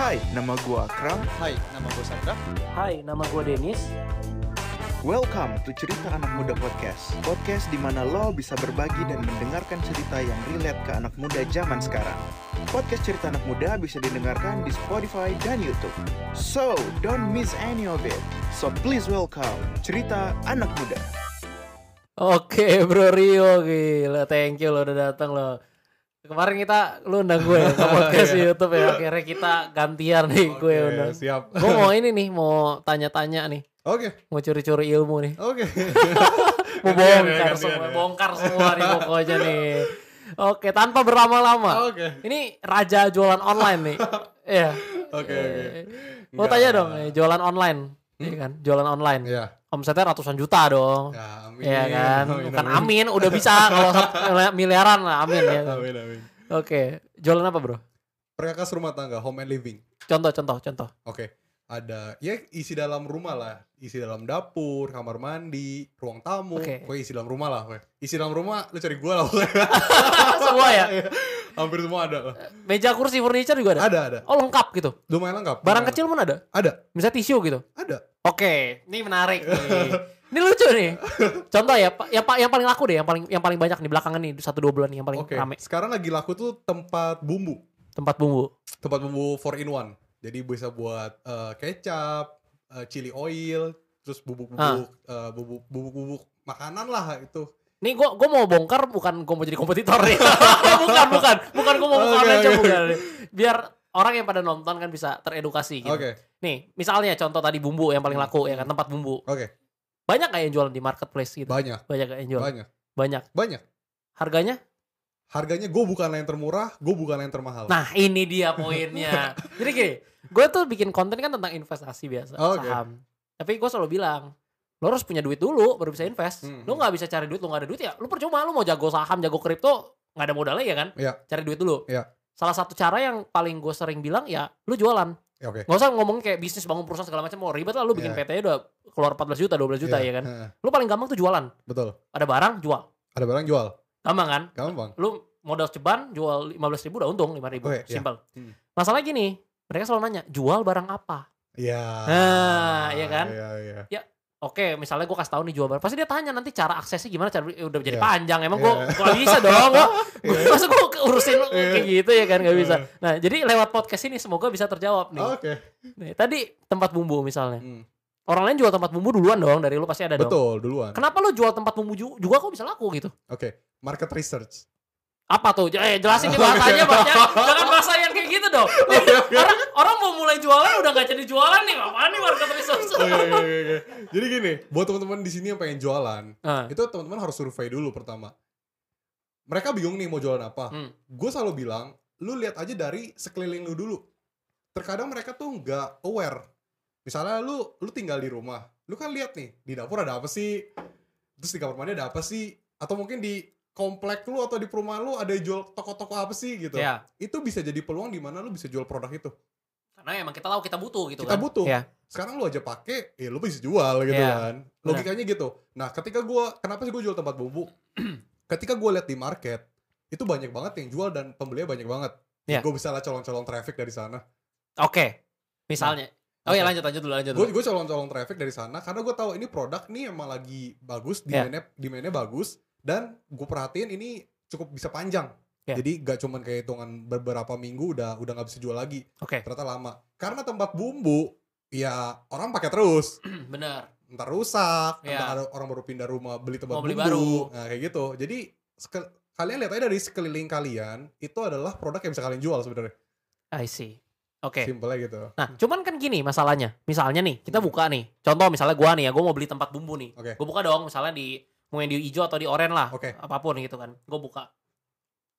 Hai, nama gua Akram. Hai, nama gue Sandra. Hai, nama gue Denis. Welcome to Cerita Anak Muda Podcast. Podcast di mana lo bisa berbagi dan mendengarkan cerita yang relate ke anak muda zaman sekarang. Podcast Cerita Anak Muda bisa didengarkan di Spotify dan YouTube. So, don't miss any of it. So please welcome Cerita Anak Muda. Oke, Bro Rio, gila. Thank you lo udah datang lo. Kemarin kita lu undang gue ya, ke podcast Iya. YouTube ya. Akhirnya kita gantian nih gue Oke, undang. siap. Gue mau ini nih, mau tanya-tanya nih. Oke, Mau curi-curi ilmu nih. oke. Mau Gantian ya, bongkar gantian semua, ya. bongkar semua nih pokoknya nih. Oke, tanpa berlama-lama. Oke. Ini raja jualan online nih. Iya. Oke, oke. Mau tanya dong, eh, jualan online. Iya kan, jualan online. Iya. Omsetnya ratusan juta dong. Ya, amin. Iya kan, Amin, bukan amin, udah bisa kalau miliaran lah, amin ya. kan? Amin, amin. Oke, jualan apa bro? Perkakas rumah tangga, home and living. Contoh, contoh, contoh. Oke. Ada ya isi dalam rumah lah, isi dalam dapur, kamar mandi, ruang tamu, Oke. pokoknya isi dalam rumah lah. pokoknya. Isi dalam rumah lu cari gua lah. Semua ya. Hampir semua ada lah. Meja kursi furniture juga ada. Ada, ada. Oh lengkap gitu. Lumayan lengkap. Barang lumayan kecil pun ada. Ada, Misalnya tisu gitu. ada. Oke, ini menarik nih. Ini lucu nih. Contoh ya, Pak. Yang, yang paling laku deh, yang paling yang paling banyak nih belakangan nih satu dua bulan nih yang paling Oke. rame. Sekarang lagi laku tuh tempat bumbu. Tempat bumbu. tempat bumbu 4 in 1 jadi bisa buat eh, kecap eh, chili oil terus bubuk-bubuk Ah. eh, bubuk bubuk-bubuk makanan lah itu Nih gua gua mau bongkar bukan gua mau jadi kompetitor nih. bukan, bukan. Bukan gua mau buka Oke, aja oke. bukan. Biar orang yang pada nonton kan bisa teredukasi gitu. oke Nih, misalnya contoh tadi bumbu yang paling laku ya kan tempat bumbu. oke Banyak nggak yang jualan di marketplace gitu? banyak Banyak yang jual? banyak Banyak. banyak Harganya? Harganya gue bukan yang termurah gue bukan yang termahal Nah, ini dia poinnya. Jadi gini, gue tuh bikin konten kan tentang investasi biasa, Oke. saham. Tapi gue selalu bilang, lo harus punya duit dulu baru bisa invest. Hmm. Lo nggak bisa cari duit, lo nggak ada duit ya, lo percuma. Lo mau jago saham, jago kripto, nggak ada modalnya ya kan? Iya. Cari duit dulu. Iya. Salah satu cara yang paling gue sering bilang ya, lo jualan. Ya, oke Gak usah ngomong kayak bisnis bangun perusahaan segala macam, mau ribet lah. Lo bikin Iya. PT udah keluar 14 juta, 12 juta Iya, ya kan? heeh, Lo paling gampang tuh jualan. betul Ada barang, jual. ada barang jual Gampang kan? gampang lu modal ceban jual 15 ribu udah untung 5 ribu Oke, iya. simple Hmm. masalah gini mereka selalu nanya jual barang apa Iya. Nah, iya kan? Iya, iya. oke misalnya gue kasih tahu nih jual barang pasti dia tanya nanti cara aksesnya gimana cara eh, udah jadi Iya. panjang emang gue Iya. gak bisa dong gue Iya. masa gue urusin Iya. kayak gitu ya kan gak bisa Iya. nah jadi lewat podcast ini semoga bisa terjawab nih, Oke. Nih, tadi tempat bumbu misalnya Hmm. orang lain jual tempat bumbu duluan dong dari lu pasti ada dong Betul, duluan. kenapa lu jual tempat bumbu ju- juga kok bisa laku gitu Oke, market research. apa tuh? Eh, jelasin nih bahasanya banyak. Jangan bahasa yang kayak gitu dong. orang orang mau mulai jualan udah gak jadi jualan nih. Apaan nih market research? Oke, oke, oke. Jadi gini, buat teman-teman di sini yang pengen jualan, Ah, itu teman-teman harus survei dulu pertama. Mereka bingung nih mau jualan apa. Hmm. Gue selalu bilang, lu lihat aja dari sekeliling lu dulu. Terkadang mereka tuh nggak aware. Misalnya lu lu tinggal di rumah, lu kan lihat nih di dapur ada apa sih, terus di kamar mandi ada apa sih, atau mungkin di komplek lu atau di perumahan lu ada jual toko-toko apa sih gitu. Ya, Itu bisa jadi peluang di mana lu bisa jual produk itu. karena emang kita tahu kita butuh gitu Kita kan. butuh. Ya. sekarang lu aja pakai, ya lu bisa jual gitu Iya, kan. Logikanya gitu. Nah, ketika gua kenapa sih gue jual tempat bumbu? ketika gue lihat di market, itu banyak banget yang jual dan pembelinya banyak banget. Iya. Gue bisa lah colong-colong traffic dari sana. Oke. Misalnya. Oh ya Oke. lanjut lanjut dulu lanjut Gue dulu. gue colong-colong traffic dari sana karena gue tahu ini produk nih emang lagi bagus, Iya. demandnya demandnya bagus dan gue perhatiin ini cukup bisa panjang. Iya. Jadi gak cuman kayak hitungan beberapa minggu udah udah nggak bisa jual lagi. Oke. Ternyata lama. Karena tempat bumbu ya orang pakai terus. Benar. ntar rusak, Iya. ntar ada orang baru pindah rumah beli tempat Mau beli bumbu. baru. Nah, kayak gitu. Jadi kalian lihat aja dari sekeliling kalian, itu adalah produk yang bisa kalian jual sebenarnya. I see. Oke. Simpelnya gitu. Nah, cuman kan gini masalahnya. Misalnya nih, kita buka nih. Contoh misalnya gua nih ya, gua mau beli tempat bumbu nih. Oke. Gue buka dong misalnya di mau yang di hijau atau di oranye lah. Oke. Apa pun gitu kan. Gue buka.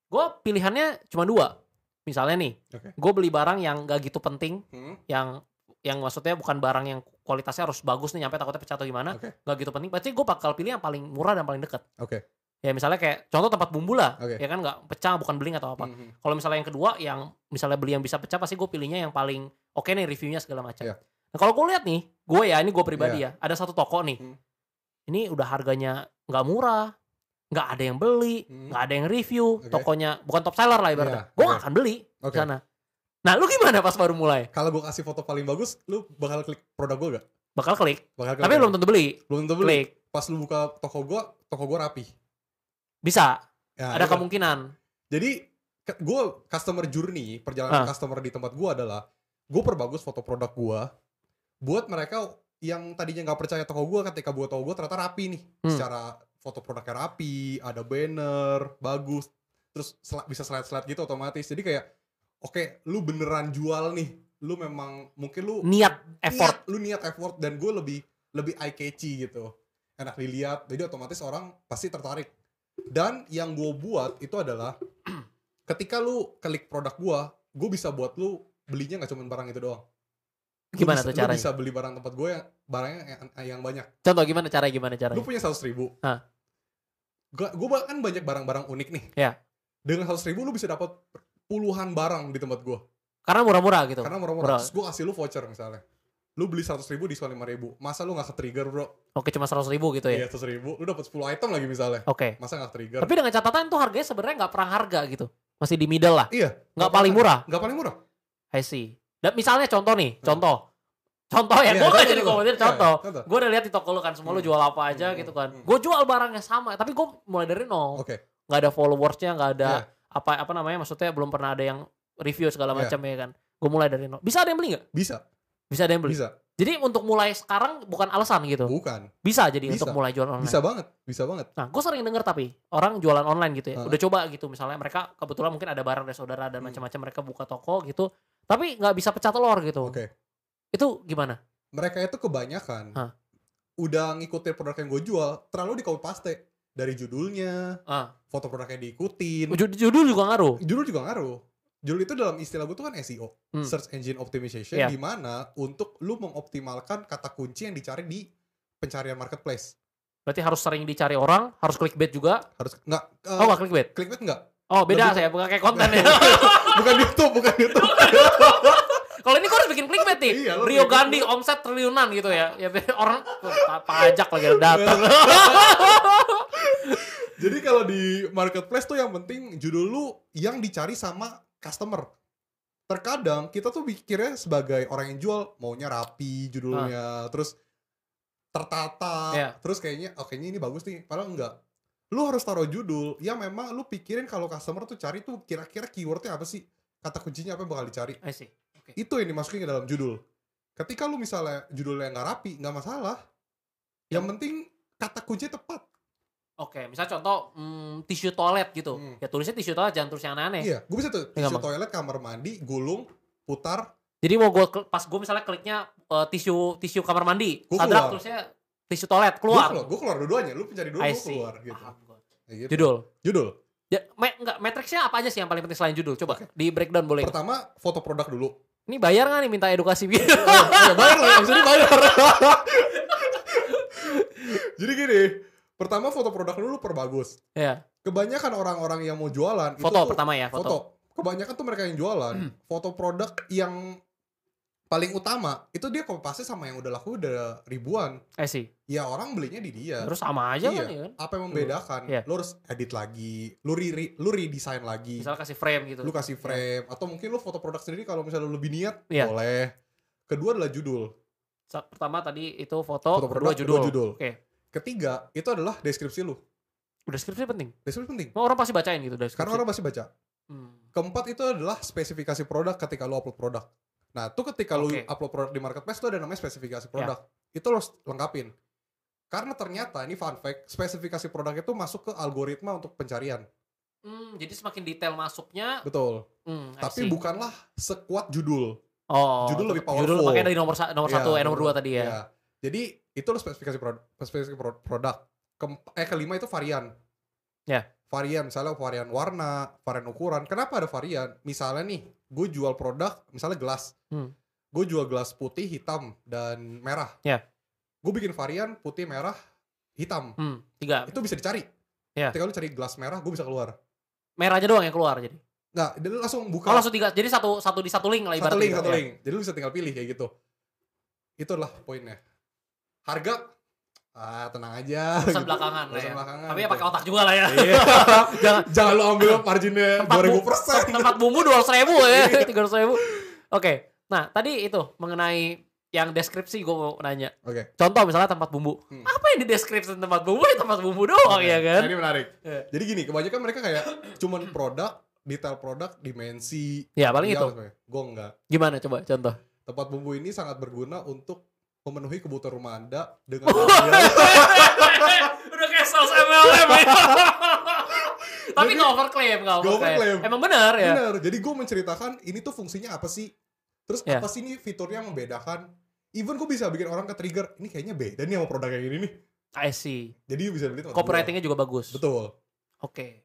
Gue pilihannya cuma dua. Misalnya nih, Oke. gue beli barang yang gak gitu penting, Hmm, yang yang maksudnya bukan barang yang kualitasnya harus bagus nih nyampe takutnya pecah atau gimana Oke. gak gitu penting berarti gue bakal pilih yang paling murah dan paling dekat Oke. ya misalnya kayak contoh tempat bumbu lah Oke. ya kan nggak pecah bukan beling atau apa Hmm, hmm. kalau misalnya yang kedua yang misalnya beli yang bisa pecah pasti gue pilihnya yang paling oke nih reviewnya segala macam Iya. nah kalau gue lihat nih gue ya ini gue pribadi ya ada satu toko nih Hmm. ini udah harganya nggak murah nggak ada yang beli Hmm. nggak ada yang review Oke. tokonya bukan top seller lah ibaratnya Iya, gue nggak akan beli di sana Nah, lu gimana pas baru mulai? Kalau gue kasih foto paling bagus, lu bakal klik produk gue gak? Bakal klik. Bakal klik Tapi belum tentu beli. belum tentu beli. Klik. Pas lu buka toko gue, toko gue rapi. Bisa. Ya, Ada kan. kemungkinan. Jadi gue customer journey perjalanan Ah. customer di tempat gue adalah gue perbagus foto produk gue buat mereka yang tadinya nggak percaya toko gue ketika buat toko gue ternyata rapi nih. Hmm. secara foto produknya rapi ada banner bagus. Terus sel- bisa slide slide gitu otomatis. Jadi kayak oke lu beneran jual nih. Lu memang mungkin lu Niat, effort. niat, lu niat effort dan gue lebih lebih eye catchy gitu. Enak dilihat. Jadi otomatis orang pasti tertarik. Dan yang gue buat itu adalah ketika lu klik produk gue gue bisa buat lu belinya nggak cuma barang itu doang Gimana tuh caranya? lu bisa beli barang tempat gue yang barangnya yang, yang banyak Contoh gimana caranya gimana caranya? lu punya seratus ribu Hah. gue bahkan banyak barang-barang unik nih Ya. dengan seratus ribu lu bisa dapat puluhan barang di tempat gue Karena murah-murah gitu. karena murah-murah Murah. terus gue kasih lu voucher misalnya lu beli seratus ribu diskon lima ribu masa lu nggak ke trigger bro Oke, cuma 100 ribu gitu ya. Iya, seratus ribu, lu dapat 10 item lagi misalnya. Oke. Masa nggak trigger? Tapi dengan catatan tuh harganya sebenarnya nggak perang harga gitu. Masih di middle lah. iya, Nggak paling murah. Nggak paling murah. I see. Dan misalnya contoh nih, contoh. Contoh ya, Iya, gue gak jadi komentar Iya, contoh. Gue udah lihat di toko lu kan, semua lu Hmm. jual apa aja Hmm, gitu kan. hmm. Gue jual barangnya sama, tapi gue mulai dari nol. Oke. Nggak ada followersnya, nggak ada Iya. apa apa namanya, maksudnya belum pernah ada yang review segala macam ya kan. Gue mulai dari nol. Bisa ada yang beli nggak? Bisa, Bisa ada yang beli. bisa. Jadi untuk mulai sekarang bukan alasan gitu. Bukan. Bisa jadi Bisa. untuk mulai jual online. Bisa banget, bisa banget. Nah, gue sering denger tapi orang jualan online gitu ya. Udah coba gitu misalnya mereka kebetulan mungkin ada barang dari saudara dan Hmm. macam-macam mereka buka toko gitu. Tapi nggak bisa pecah telur gitu. Oke. Itu gimana? Mereka itu kebanyakan Hah. udah ngikutin produk yang gue jual, terlalu di copy paste dari judulnya, Ah, foto produknya diikutin. judul, judul juga ngaruh. Judul juga ngaruh. Judul itu dalam istilah gue tuh kan SEO, Hmm. Search Engine Optimization, Iya. di mana untuk lu mengoptimalkan kata kunci yang dicari di pencarian marketplace. Berarti harus sering dicari orang, harus clickbait juga. Harus nggak? eh, Oh, nggak clickbait. clickbait nggak? Oh, beda Lebih- saya bukan kayak konten ya. bukan YouTube, bukan YouTube. Kalau ini gue harus bikin clickbait nih. Iya, Rio Gandhi omset triliunan gitu ya. Ya orang oh, pa- pajak lagi datang. Jadi kalau di marketplace tuh yang penting judul lu yang dicari sama customer. Terkadang kita tuh pikirnya sebagai orang yang jual maunya rapi judulnya, terus tertata, Iya. terus kayaknya oke ini bagus nih, padahal enggak. Lu harus taruh judul yang memang lu pikirin kalau customer tuh cari tuh kira-kira keywordnya apa sih? Kata kuncinya apa yang bakal dicari? I see. Oke. Itu yang dimasukin ke dalam judul. Ketika lu misalnya judulnya nggak rapi, nggak masalah. Yang penting kata kuncinya tepat. Oke, misalnya contoh hmm, tisu toilet gitu. Hmm. Ya tulisnya tisu toilet jangan tulis yang aneh-aneh. Iya, gue bisa tuh tisu toilet, kamar mandi, gulung, putar, Jadi mau gue pas gue misalnya kliknya eh, tisu tisu kamar mandi, Gua sadrak keluar. tulisnya tisu toilet Gue keluar. keluar, gue keluar dua-duanya, lu pencari dulu, I gue keluar gitu. Paham gua. Kayak gitu. Judul. Judul. Ya, me, enggak, matriksnya apa aja sih yang paling penting selain judul? Coba di breakdown boleh. Pertama, foto produk dulu. Ini bayar nggak nih minta edukasi gitu? Eh, bayar lah, ini bayar. Jadi gini, pertama foto produk dulu perbagus. ya, Kebanyakan orang-orang yang mau jualan itu foto tuh- pertama ya, foto. foto. Kebanyakan tuh mereka yang jualan foto produk yang paling utama itu dia copy sama yang udah laku udah ribuan. Eh sih. Ya orang belinya di dia. Terus sama aja Iya. kan ya kan? apa yang membedakan? Iya. Lu harus edit lagi, lu re, re- lu redesign lagi. Misalnya kasih frame gitu. lu kasih frame atau mungkin lu foto produk sendiri kalau misalnya lu lebih niat Iya. boleh kedua adalah judul Pertama tadi itu foto, Foto kedua produk, judul. kedua judul. Oke. ketiga itu adalah deskripsi lu deskripsi penting. deskripsi penting Mau orang pasti bacain gitu deskripsi. karena orang pasti baca Hmm. keempat itu adalah spesifikasi produk ketika lu upload produk nah itu ketika lu Oke. upload produk di marketplace itu ada namanya spesifikasi produk itu lo lengkapin karena ternyata ini fun fact spesifikasi produk itu masuk ke algoritma untuk pencarian Hmm, jadi semakin detail masuknya, betul hmm, I tapi bukanlah sekuat judul oh, judul lebih Judul powerful. makanya dari nomor nomor Iya, satu, eh nomor dua tadi ya. Iya. Jadi itu lo spesifikasi produk, spesifikasi pro- produk. Keemp- eh kelima itu varian. Ya. Varian, misalnya varian warna, varian ukuran. Kenapa ada varian? Misalnya nih, gue jual produk, misalnya gelas. Hmm. Gue jual gelas putih, hitam, dan merah. Ya. Gue bikin varian putih, merah, hitam. Hmm, tiga. Itu bisa dicari. Ya. Ketika lu cari gelas merah, gue bisa keluar. Merah aja doang yang keluar jadi. Nggak, dia langsung buka Kalau langsung tiga, jadi satu satu di satu link lah satu ibaratnya link, gitu, satu ya. link. Jadi lu bisa tinggal pilih kayak gitu. Itulah poinnya. Harga ah tenang aja urusan gitu. belakangan lah ya. belakangan, Tapi ya gitu. pakai otak juga lah ya. Iya. Jangan jangan lu ambil marginnya dua ribu bu- persen tempat bumbu dua ribu Iya. ya, tiga ribu. Oke, nah tadi itu mengenai yang deskripsi gue mau nanya. oke Contoh misalnya tempat bumbu. Hmm. Apa yang di deskripsi tempat bumbu? Ya tempat bumbu doang Oke, ya kan? nah, ini menarik Iya. jadi gini kebanyakan mereka kayak cuman produk detail produk dimensi Ya paling itu. gue enggak Gimana coba contoh? tempat bumbu ini sangat berguna untuk memenuhi kebutuhan rumah anda dengan Oh. Udah kayak sales MLM ya. Tapi nggak overclaim, nggak overclaim. overclaim. Emang benar ya. Bener, jadi gue menceritakan ini tuh fungsinya apa sih? Terus Ya. apa sih ini fiturnya yang membedakan? Even gue bisa bikin orang ke trigger, ini kayaknya beda nih sama produk yang ini nih. I see. Jadi bisa beli Copywritingnya juga bagus. Betul. Oke.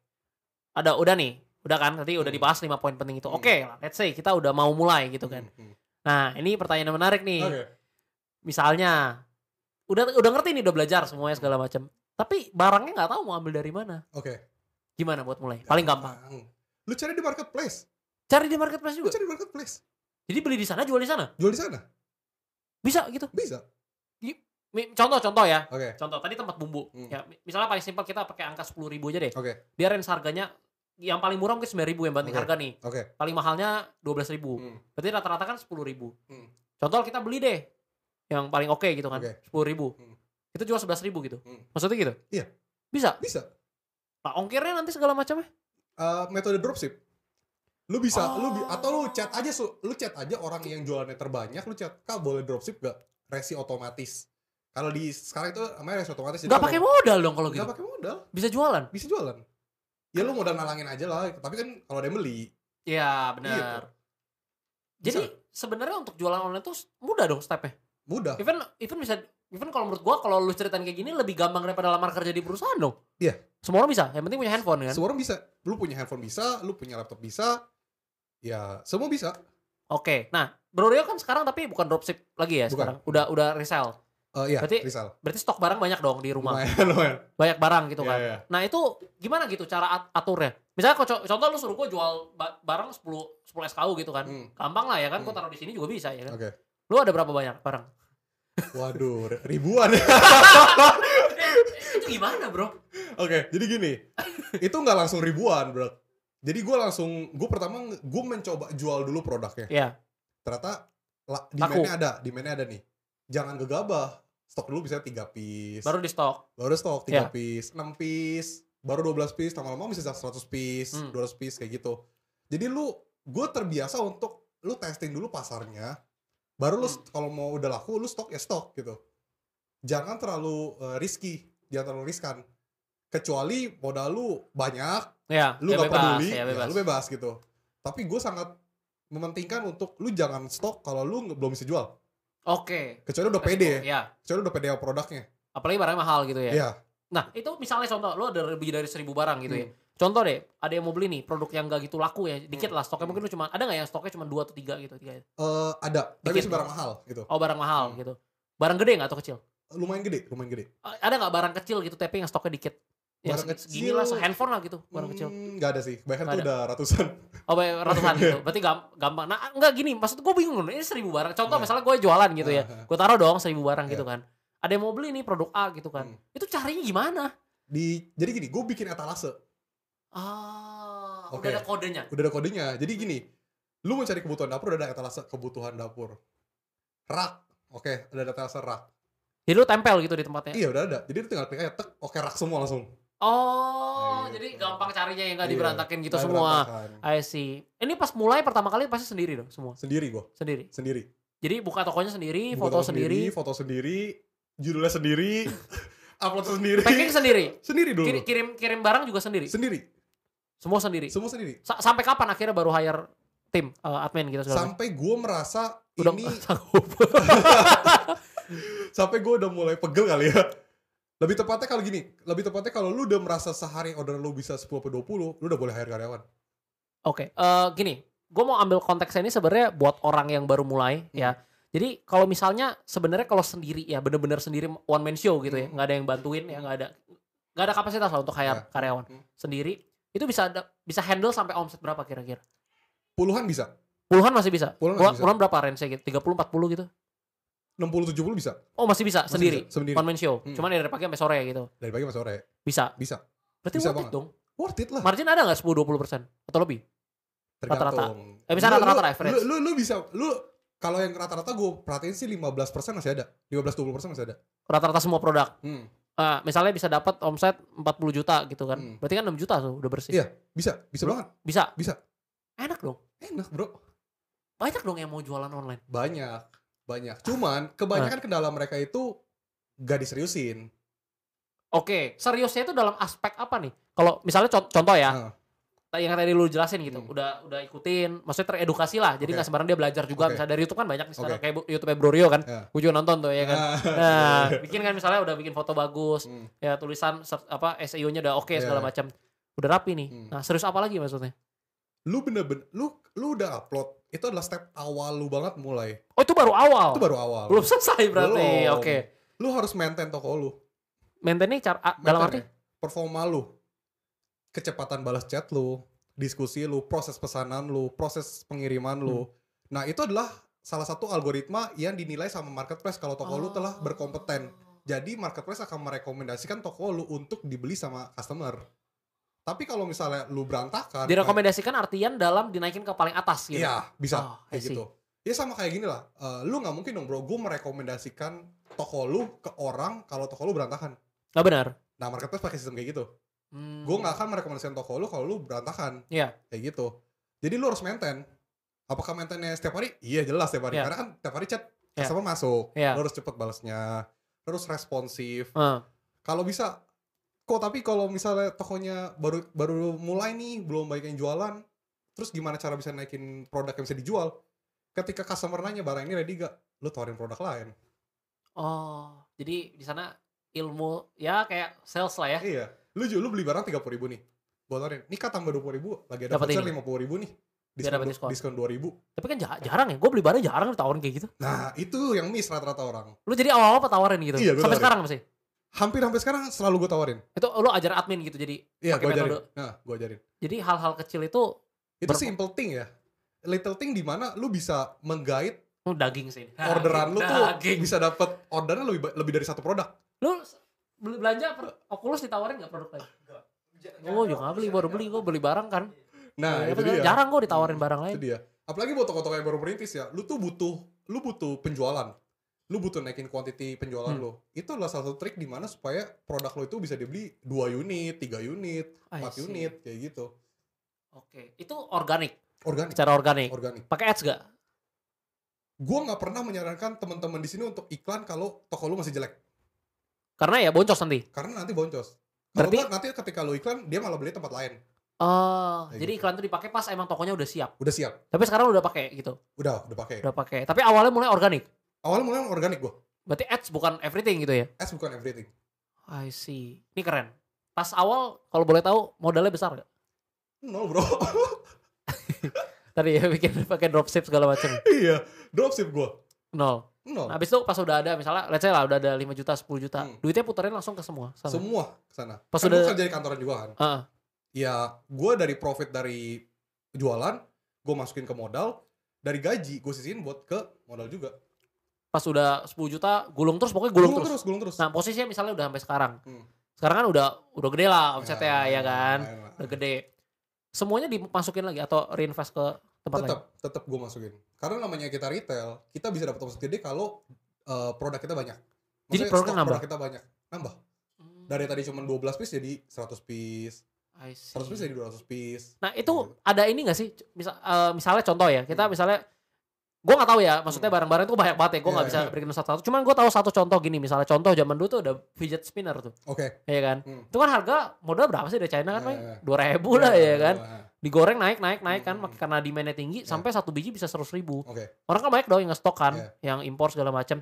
Ada udah nih. Udah kan tadi udah Hmm. dibahas 5 poin penting itu. Hmm. Oke, let's say kita udah mau mulai gitu kan. Hmm, hmm. Nah, ini pertanyaan yang menarik nih. Misalnya udah udah ngerti nih udah belajar semuanya segala macam. Tapi barangnya nggak tahu mau ambil dari mana. Oke. Gimana buat mulai? Paling gampang. Lu cari di marketplace. Cari di marketplace Lu juga. cari di marketplace. Jadi beli di sana, jual di sana. Jual di sana. Bisa gitu. Bisa. Contoh-contoh ya. Oke. Contoh tadi tempat bumbu. Hmm. Ya, mi- misalnya paling simpel kita pakai angka 10.000 ribu aja deh. Oke. Dia range harganya yang paling murah mungkin 9.000 ribu yang banting Oke. harga nih. Oke. Paling mahalnya 12.000 ribu. Hmm. Berarti rata-rata kan 10.000 ribu. Hmm. Contoh kita beli deh yang paling oke gitu kan. Oke. 10.000 ribu. Hmm. Kita jual 11.000 ribu gitu. Hmm. Maksudnya gitu? Iya. Bisa. Bisa. Nah, ongkirnya nanti segala macamnya. Eh, metode dropship. Lu bisa, lu bi- Oh. atau lu chat aja, su- lu chat aja orang yang jualannya terbanyak, lu chat, kak boleh dropship gak? Resi otomatis. Kalau di sekarang itu namanya resi otomatis. Nggak pakai modal dong kalau gitu. Nggak pakai modal, Bisa jualan. bisa jualan. Ya lu modal nalangin aja lah, tapi kan kalau ada yang beli, Iya, benar. Jadi sebenarnya untuk jualan online tuh mudah dong stepnya. Mudah. Even even bisa even kalau menurut gua kalau lu ceritain kayak gini lebih gampang daripada lamar kerja di perusahaan dong. Iya. Semua orang bisa. Yang penting punya handphone kan. Semua orang bisa. Lu punya handphone bisa, lu punya laptop bisa. Ya, semua bisa. Oke. Nah, Bro Rio kan sekarang tapi bukan dropship lagi ya Bukan. sekarang. Udah udah resell. Eh iya, Berarti- Rizal. Berarti stok barang banyak dong di rumah. Lumayan, lumayan. Banyak barang gitu Iya, kan. iya. Nah, itu gimana gitu cara at- aturnya? Misalnya kok co- contoh lu suruh gua jual ba- barang 10 10 SKU gitu kan. Hmm, Gampang lah ya kan, gua Hmm. taruh di sini juga bisa ya kan. Oke. Lu ada berapa banyak barang? Waduh, ribuan itu gimana, Bro? Oke, jadi gini. itu nggak langsung ribuan, bro. Jadi gue langsung, gue pertama gue mencoba jual dulu produknya. Iya. Ternyata la- demand-nya ada, demand-nya ada nih. Jangan gegabah. Stok dulu bisa 3 piece. Baru di stok. baru stok 3 Iya. piece, 6 piece, baru 12 piece, lama-lama bisa 100 piece, Hmm. 200 piece kayak gitu. Jadi lu gue terbiasa untuk lu testing dulu pasarnya. Baru lu Hmm. kalau mau udah laku lu stok ya stok gitu. Jangan terlalu eh, risky, jangan terlalu riskan. Kecuali modal lu banyak, Ya, lu ya gak bebas, peduli, ya ya, bebas. lu bebas gitu. Tapi gue sangat mementingkan untuk lu jangan stok kalau lu belum bisa jual. Oke. Kecuali udah pede, Ya. kecuali udah pede produknya. Apalagi barangnya mahal gitu ya. Iya. Nah, itu misalnya contoh, lo ada lebih dari seribu barang gitu ya. Hmm. Contoh deh, ada yang mau beli nih, produk yang gak gitu laku ya, dikit lah, stoknya mungkin lu cuma, ada gak yang stoknya cuma dua atau tiga gitu? Tiga. Eh, ada, tapi Dikit. itu barang mahal gitu. Oh, barang mahal Hmm. gitu. Barang gede gak atau kecil? lumayan gede, lumayan gede. A- Ada gak barang kecil gitu, tapi yang stoknya dikit? Yang Barang segi- segini lah, kecil- handphone lah gitu, barang kecil. Hmm, Nggak ada sih, bahkan Nggak tuh udah ratusan. Oh, banyak ratusan gitu. Berarti gam- gampang. Nah, enggak gini, maksud gue bingung loh. Ini seribu barang. Contoh Nah. misalnya gue jualan gitu ya. Nah, Gue taruh dong seribu barang Iya. gitu kan. Ada yang mau beli nih produk A gitu kan. Hmm. Itu caranya gimana? Di, jadi gini, gue bikin etalase, Ah, Oke. udah ada kodenya. udah ada kodenya. Jadi gini, lu mencari kebutuhan dapur udah ada etalase kebutuhan dapur. Rak, oke, udah ada etalase rak. Jadi lu tempel gitu di tempatnya. Iya udah ada. Jadi lu tinggal klik aja, tek, oke rak semua langsung. Oh, Nah, jadi gitu. gampang carinya yang gak Iya, diberantakin gitu semua. berantakan. I see. Ini pas mulai pertama kali pasti sendiri dong semua. Sendiri gue, Sendiri. sendiri. Jadi buka tokonya sendiri, Buka foto toko sendiri, foto sendiri, judulnya sendiri, upload sendiri. packing sendiri. Sendiri dulu. Kirim kirim barang juga sendiri. Sendiri, Semua sendiri. semua sendiri. Sa- sampai kapan akhirnya baru hire tim eh, admin gitu segala? Sampai gue merasa Udah ini sanggup. sampai gue udah mulai pegel kali ya lebih tepatnya kalau gini lebih tepatnya kalau lu udah merasa sehari order lu bisa 10 atau 20 lu udah boleh hire karyawan Oke, eh, gini, gue mau ambil konteksnya ini sebenarnya buat orang yang baru mulai Hmm. ya. Jadi kalau misalnya sebenarnya kalau sendiri ya bener-bener sendiri one man show gitu ya, Hmm. nggak ada yang bantuin ya, nggak ada nggak ada kapasitas lah untuk hire Ya. karyawan Hmm. sendiri. Itu bisa ada, bisa handle sampai omset berapa kira-kira? puluhan bisa Puluhan masih bisa. Puluhan Puluhan, masih bisa. puluhan berapa range gitu? 30 40 gitu. 60 70 bisa. Oh masih bisa Masih sendiri. bisa, sendiri. One man show. Hmm. Cuman dari pagi sampai sore gitu. Dari pagi sampai sore. Bisa. Bisa. Berarti Bisa worth it banget. dong. Worth it lah. Margin ada nggak 10 20 persen atau lebih? Tergantung. Eh, misalnya Lu- rata-rata average. Lu, lu, lu bisa lu kalau yang rata-rata gue perhatiin sih 15% masih ada. 15 20% masih ada. Rata-rata semua produk. Hmm. Ah, misalnya bisa dapat omset 40 juta gitu kan. Hmm. Berarti kan 6 juta tuh udah bersih. Iya, bisa, bisa Bro. banget. Bisa. Bisa. Enak dong. Enak, Bro. Banyak dong yang mau jualan online. Banyak. Banyak. Cuman kebanyakan Ah. kendala mereka itu gak diseriusin. Oke, seriusnya itu dalam aspek apa nih? Kalau misalnya con- contoh ya, Ah. Yang tadi lu jelasin gitu, Hmm. udah udah ikutin, maksudnya teredukasi lah. Jadi nggak sembarang dia belajar juga. Oke. Misalnya dari YouTube kan banyak nih sekarang Oke. kayak YouTube Bro Rio kan. Ya. Gue juga nonton tuh ya kan. Ah. Nah, bikin kan misalnya udah bikin foto bagus, Hmm. ya tulisan apa SEO-nya udah oke segala Iya. macam. Udah rapi nih. Hmm. Nah, serius apa lagi maksudnya? Lu bener-bener lu lu udah upload. Itu adalah step awal lu banget mulai. Oh, itu baru awal. Itu baru awal. Belum selesai berarti. Oke. Lu harus maintain toko lu. Maintainnya cara a- dalam arti Maintain ya. performa lu. Kecepatan balas chat lu, diskusi lu, proses pesanan lu, proses pengiriman lu. Hmm. Nah, itu adalah salah satu algoritma yang dinilai sama marketplace kalau toko lu telah Oh. berkompeten. Jadi marketplace akan merekomendasikan toko lu untuk dibeli sama customer. Tapi kalau misalnya lu berantakan, direkomendasikan artian dalam dinaikin ke paling atas gitu. Iya, bisa Oh, kayak see. gitu. Ya sama kayak gini lah. Eh, lu nggak mungkin dong bro, gue merekomendasikan toko lu ke orang kalau toko lu berantakan. Nggak benar. Nah marketplace pakai sistem kayak gitu. Hmm. Gue nggak akan merekomendasikan toko lu kalau lu berantakan. Iya. Kayak gitu. Jadi lu harus maintain. Apakah maintainnya setiap hari? Iya jelas setiap hari. Iya. Karena kan setiap hari chat Iya. customer masuk. Iya. Lu harus cepet balasnya. Terus responsif. Eh, Kalau bisa kok tapi kalau misalnya tokonya baru baru mulai nih belum banyak yang jualan terus gimana cara bisa naikin produk yang bisa dijual ketika customer nanya barang ini ready gak lu tawarin produk lain Oh, jadi di sana ilmu ya kayak sales lah ya. iya lu lu beli barang tiga ribu nih nih kak tambah dua ribu lagi ada voucher lima ribu nih diskon, diskon. diskon dua ribu Tapi kan ja- jarang ya. Gue beli barang jarang ditawarin kayak gitu. nah itu yang miss rata-rata orang Lu jadi awal-awal apa tawarin gitu? Iya, Sampai tawarin. sekarang masih. hampir sampai sekarang selalu gue tawarin Itu lu ajar admin gitu jadi. iya gue ajarin nah gue ajarin Jadi hal-hal kecil itu itu simple thing ya little thing di mana lu bisa menggait oh, daging sih. orderan lu tuh Daging. bisa dapat orderan lebih lebih dari satu produk. Lu beli belanja per- Oculus ditawarin nggak produk lain? Oh, juga nggak beli baru beli gue beli barang kan. Nah, Ya, itu bener, dia. Jarang gue ditawarin barang lain. Itu dia. Apalagi buat toko-toko yang baru merintis ya, lu tuh butuh lu butuh penjualan. Lu butuh naikin quantity penjualan Hmm. lu. Itu adalah salah satu trik di mana supaya produk lu itu bisa dibeli 2 unit, 3 unit, I 4 see. unit kayak gitu. Oke, itu organik, Organik, secara organik. organik. Pakai ads gak? Gua nggak pernah menyarankan teman-teman di sini untuk iklan kalau toko lu masih jelek. Karena ya boncos nanti. Karena nanti boncos. Kalau Berarti- nggak, nanti ketika lu iklan, dia malah beli tempat lain. Oh, jadi gitu. iklan itu dipakai pas emang tokonya udah siap. Udah siap. Tapi sekarang udah pakai gitu. Udah, udah pakai. Udah pakai. Tapi awalnya mulai organik. Awalnya mulai organik gua. Berarti ads bukan everything gitu ya. Ads bukan everything. I see. Ini keren. Pas awal kalau boleh tahu modalnya besar gak? Nol bro. Tadi ya bikin pakai dropship segala macam. iya, dropship gua. Nol. Nol. Nah, habis itu pas udah ada misalnya let's say lah udah ada 5 juta, 10 juta. Hmm. Duitnya puterin langsung ke semua. Sama. Semua ke sana. Pas kan udah- kerja di kantoran juga kan. Heeh. Ya, gua dari profit dari jualan, gua masukin ke modal, dari gaji gua sisihin buat ke modal juga. Pas udah 10 juta gulung terus pokoknya gulung, terus. gulung terus. Nah, posisinya misalnya udah sampai sekarang. Hmm. Sekarang kan udah udah gede lah omsetnya ya, Ya, kan. lumayan lah. Udah gede. Semuanya dimasukin lagi atau reinvest ke tempat lain. tetap tetap gue masukin karena namanya kita retail kita bisa dapat omset gede kalau uh, produk kita banyak Jadi Maksudnya produknya stok nambah? produk kita banyak nambah Hmm, dari tadi cuma 12 piece jadi 100 piece I see. 100 piece jadi 200 piece Nah itu ada ini gak sih? Misal, eh, misalnya contoh ya, kita misalnya gue nggak tahu ya, maksudnya Hmm. barang-barang itu banyak banget ya, gue nggak Iya, bisa iya. berikan satu-satu. Cuman gue tahu satu contoh gini, misalnya contoh zaman dulu tuh ada fidget spinner tuh, oke ya kan? Hmm. Itu kan harga modal berapa sih dari China kan, Iya, Pak? iya. Dua ribu lah ya kan? Nah, Digoreng naik naik naik kan, Hmm. karena demandnya tinggi, Iya. sampai satu biji bisa seratus ribu. oke Orang kan banyak dong yang nge-stok kan, Iya. yang impor segala macam.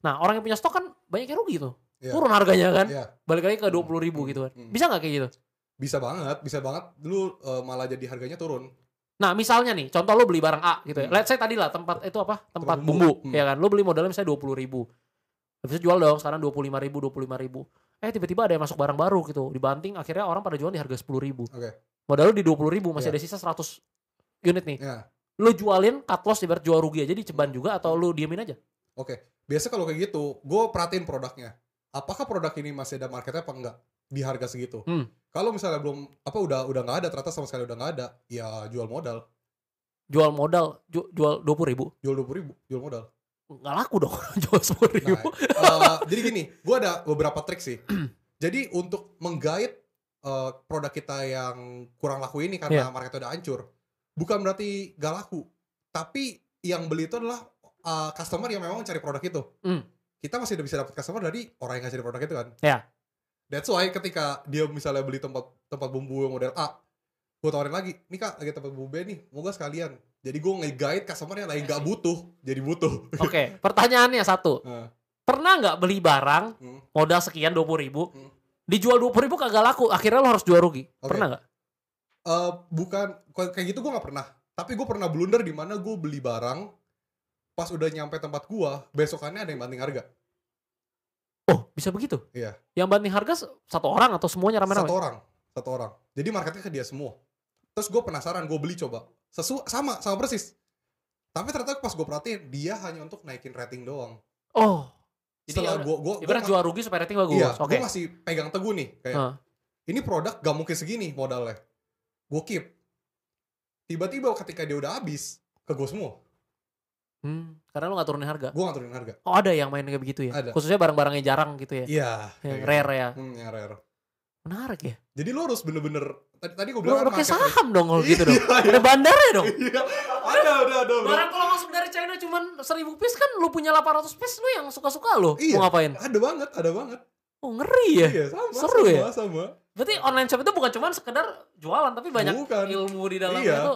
Nah orang yang punya stok kan banyak yang rugi tuh, Iya. turun harganya kan, Iya, balik lagi ke dua puluh ribu Hmm. gitu kan. Hmm. Bisa nggak kayak gitu? bisa banget bisa banget dulu uh, malah jadi harganya turun Nah misalnya nih, contoh lu beli barang A gitu ya. Hmm. Let's say tadi lah tempat itu apa? Tempat Tempat bumbu, bumbu. Hmm. ya kan. Lu beli modalnya misalnya dua puluh ribu. Habis itu jual dong sekarang dua puluh lima ribu, dua puluh lima ribu. Eh tiba-tiba ada yang masuk barang baru gitu. Dibanting akhirnya orang pada jual di harga sepuluh ribu. oke Modal lu di dua puluh ribu, masih Iya. ada sisa 100 unit nih. ya Lu jualin cut loss ibarat jual rugi aja diceban juga atau lu diemin aja? Oke, biasa kalau kayak gitu, gue perhatiin produknya. Apakah produk ini masih ada marketnya apa enggak di harga segitu? Hmm. Kalau misalnya belum apa udah udah nggak ada, ternyata sama sekali udah nggak ada, ya jual modal, Jual modal, ju- jual dua puluh ribu. jual dua ribu, jual modal. Nggak laku dong, jual sepuluh Nah, ribu. eh, jadi gini, gue ada beberapa trik sih. jadi untuk menggait eh, produk kita yang kurang laku ini karena Iya. marketnya udah hancur, bukan berarti gak laku, tapi yang beli itu adalah eh, customer yang memang mencari produk itu. Hmm. Kita masih udah bisa dapat customer dari orang yang cari produk itu kan. Iya. That's why ketika dia misalnya beli tempat tempat bumbu yang model A, gue tawarin lagi, nih kak lagi tempat bumbu B nih, mau gak sekalian? Jadi gue nge-guide customer yang lagi gak butuh, jadi butuh. Oke, pertanyaannya satu. Nah, Pernah nggak beli barang hmm. modal sekian dua puluh ribu, Hmm. dijual dua puluh ribu kagak laku, akhirnya lo harus jual rugi. Oke. Pernah nggak? Eh, bukan kayak gitu gue nggak pernah tapi gue pernah blunder di mana gue beli barang pas udah nyampe tempat gue besokannya ada yang banting harga Oh, bisa begitu? Iya. Yang banting harga satu orang atau semuanya rame-rame? satu orang satu orang jadi marketnya ke dia semua terus gue penasaran gue beli coba sesu sama sama persis tapi ternyata pas gue perhatiin dia hanya untuk naikin rating doang Oh. Jadi setelah ya gue gue Ibarat jual rugi supaya rating bagus. iya Oke. gue masih pegang teguh nih kayak Heeh. ini produk gak mungkin segini modalnya gue keep tiba-tiba ketika dia udah habis ke gue semua Hmm, karena lo gak turunin harga. gue gak turunin harga Oh ada yang main kayak begitu ya? Ada. Khususnya barang-barangnya jarang gitu ya? iya Yang rare ya? gitu. hmm, yang rare Menarik ya? Jadi lo harus bener-bener tadi tadi gue bilang kayak market saham dong kalau gitu dong. Iya, iya. Ada bandarnya dong. Iya, ada ada ada. Barang kalau masuk dari China cuman 1000 piece kan lu punya 800 piece lu yang suka-suka lo. Iya. Mau ngapain? Ada banget, ada banget. Oh ngeri ya? Iya, sama. Seru sama, ya? Sama. Berarti online shop itu bukan cuman sekedar jualan tapi banyak Bukan. ilmu di dalamnya Iya. itu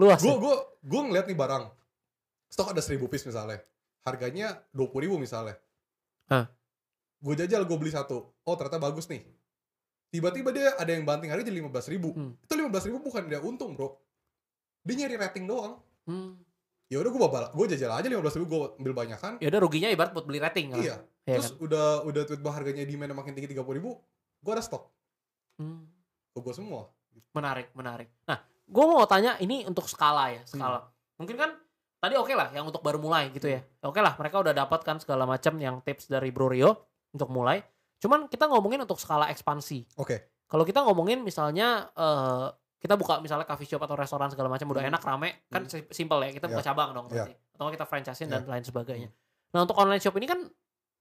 luas. Gue ya? gue gue ngeliat nih barang. Stok ada 1000 piece misalnya. Harganya 20.000 ribu misalnya. Hah. Gue jajal gue beli satu. Oh ternyata bagus nih. Tiba-tiba dia ada yang banting harga jadi 15.000 ribu. Hmm. Itu 15.000 ribu bukan dia untung bro. Dia nyari rating doang. Hmm. Ya udah gue babal, gue jajal aja 15.000 ribu gue ambil banyakan. Ya udah ruginya ibarat buat beli rating kan. Iya. Iya Terus kan? udah udah tiba harganya demand makin tinggi 30.000 ribu, gue ada stok. Hmm. Gue semua. Menarik, menarik. Nah, gue mau tanya ini untuk skala ya, skala. Hmm. Mungkin kan tadi oke lah yang untuk baru mulai gitu ya. Oke lah, mereka udah dapat kan segala macam yang tips dari Bro Rio untuk mulai. Cuman kita ngomongin untuk skala ekspansi. Oke. Kalau kita ngomongin misalnya eh, kita buka misalnya coffee shop atau restoran segala macam udah Hmm. enak rame kan Hmm. si- simple ya kita buka Ya. cabang dong berarti. atau kita franchisein dan Ya. lain sebagainya. Nah untuk online shop ini kan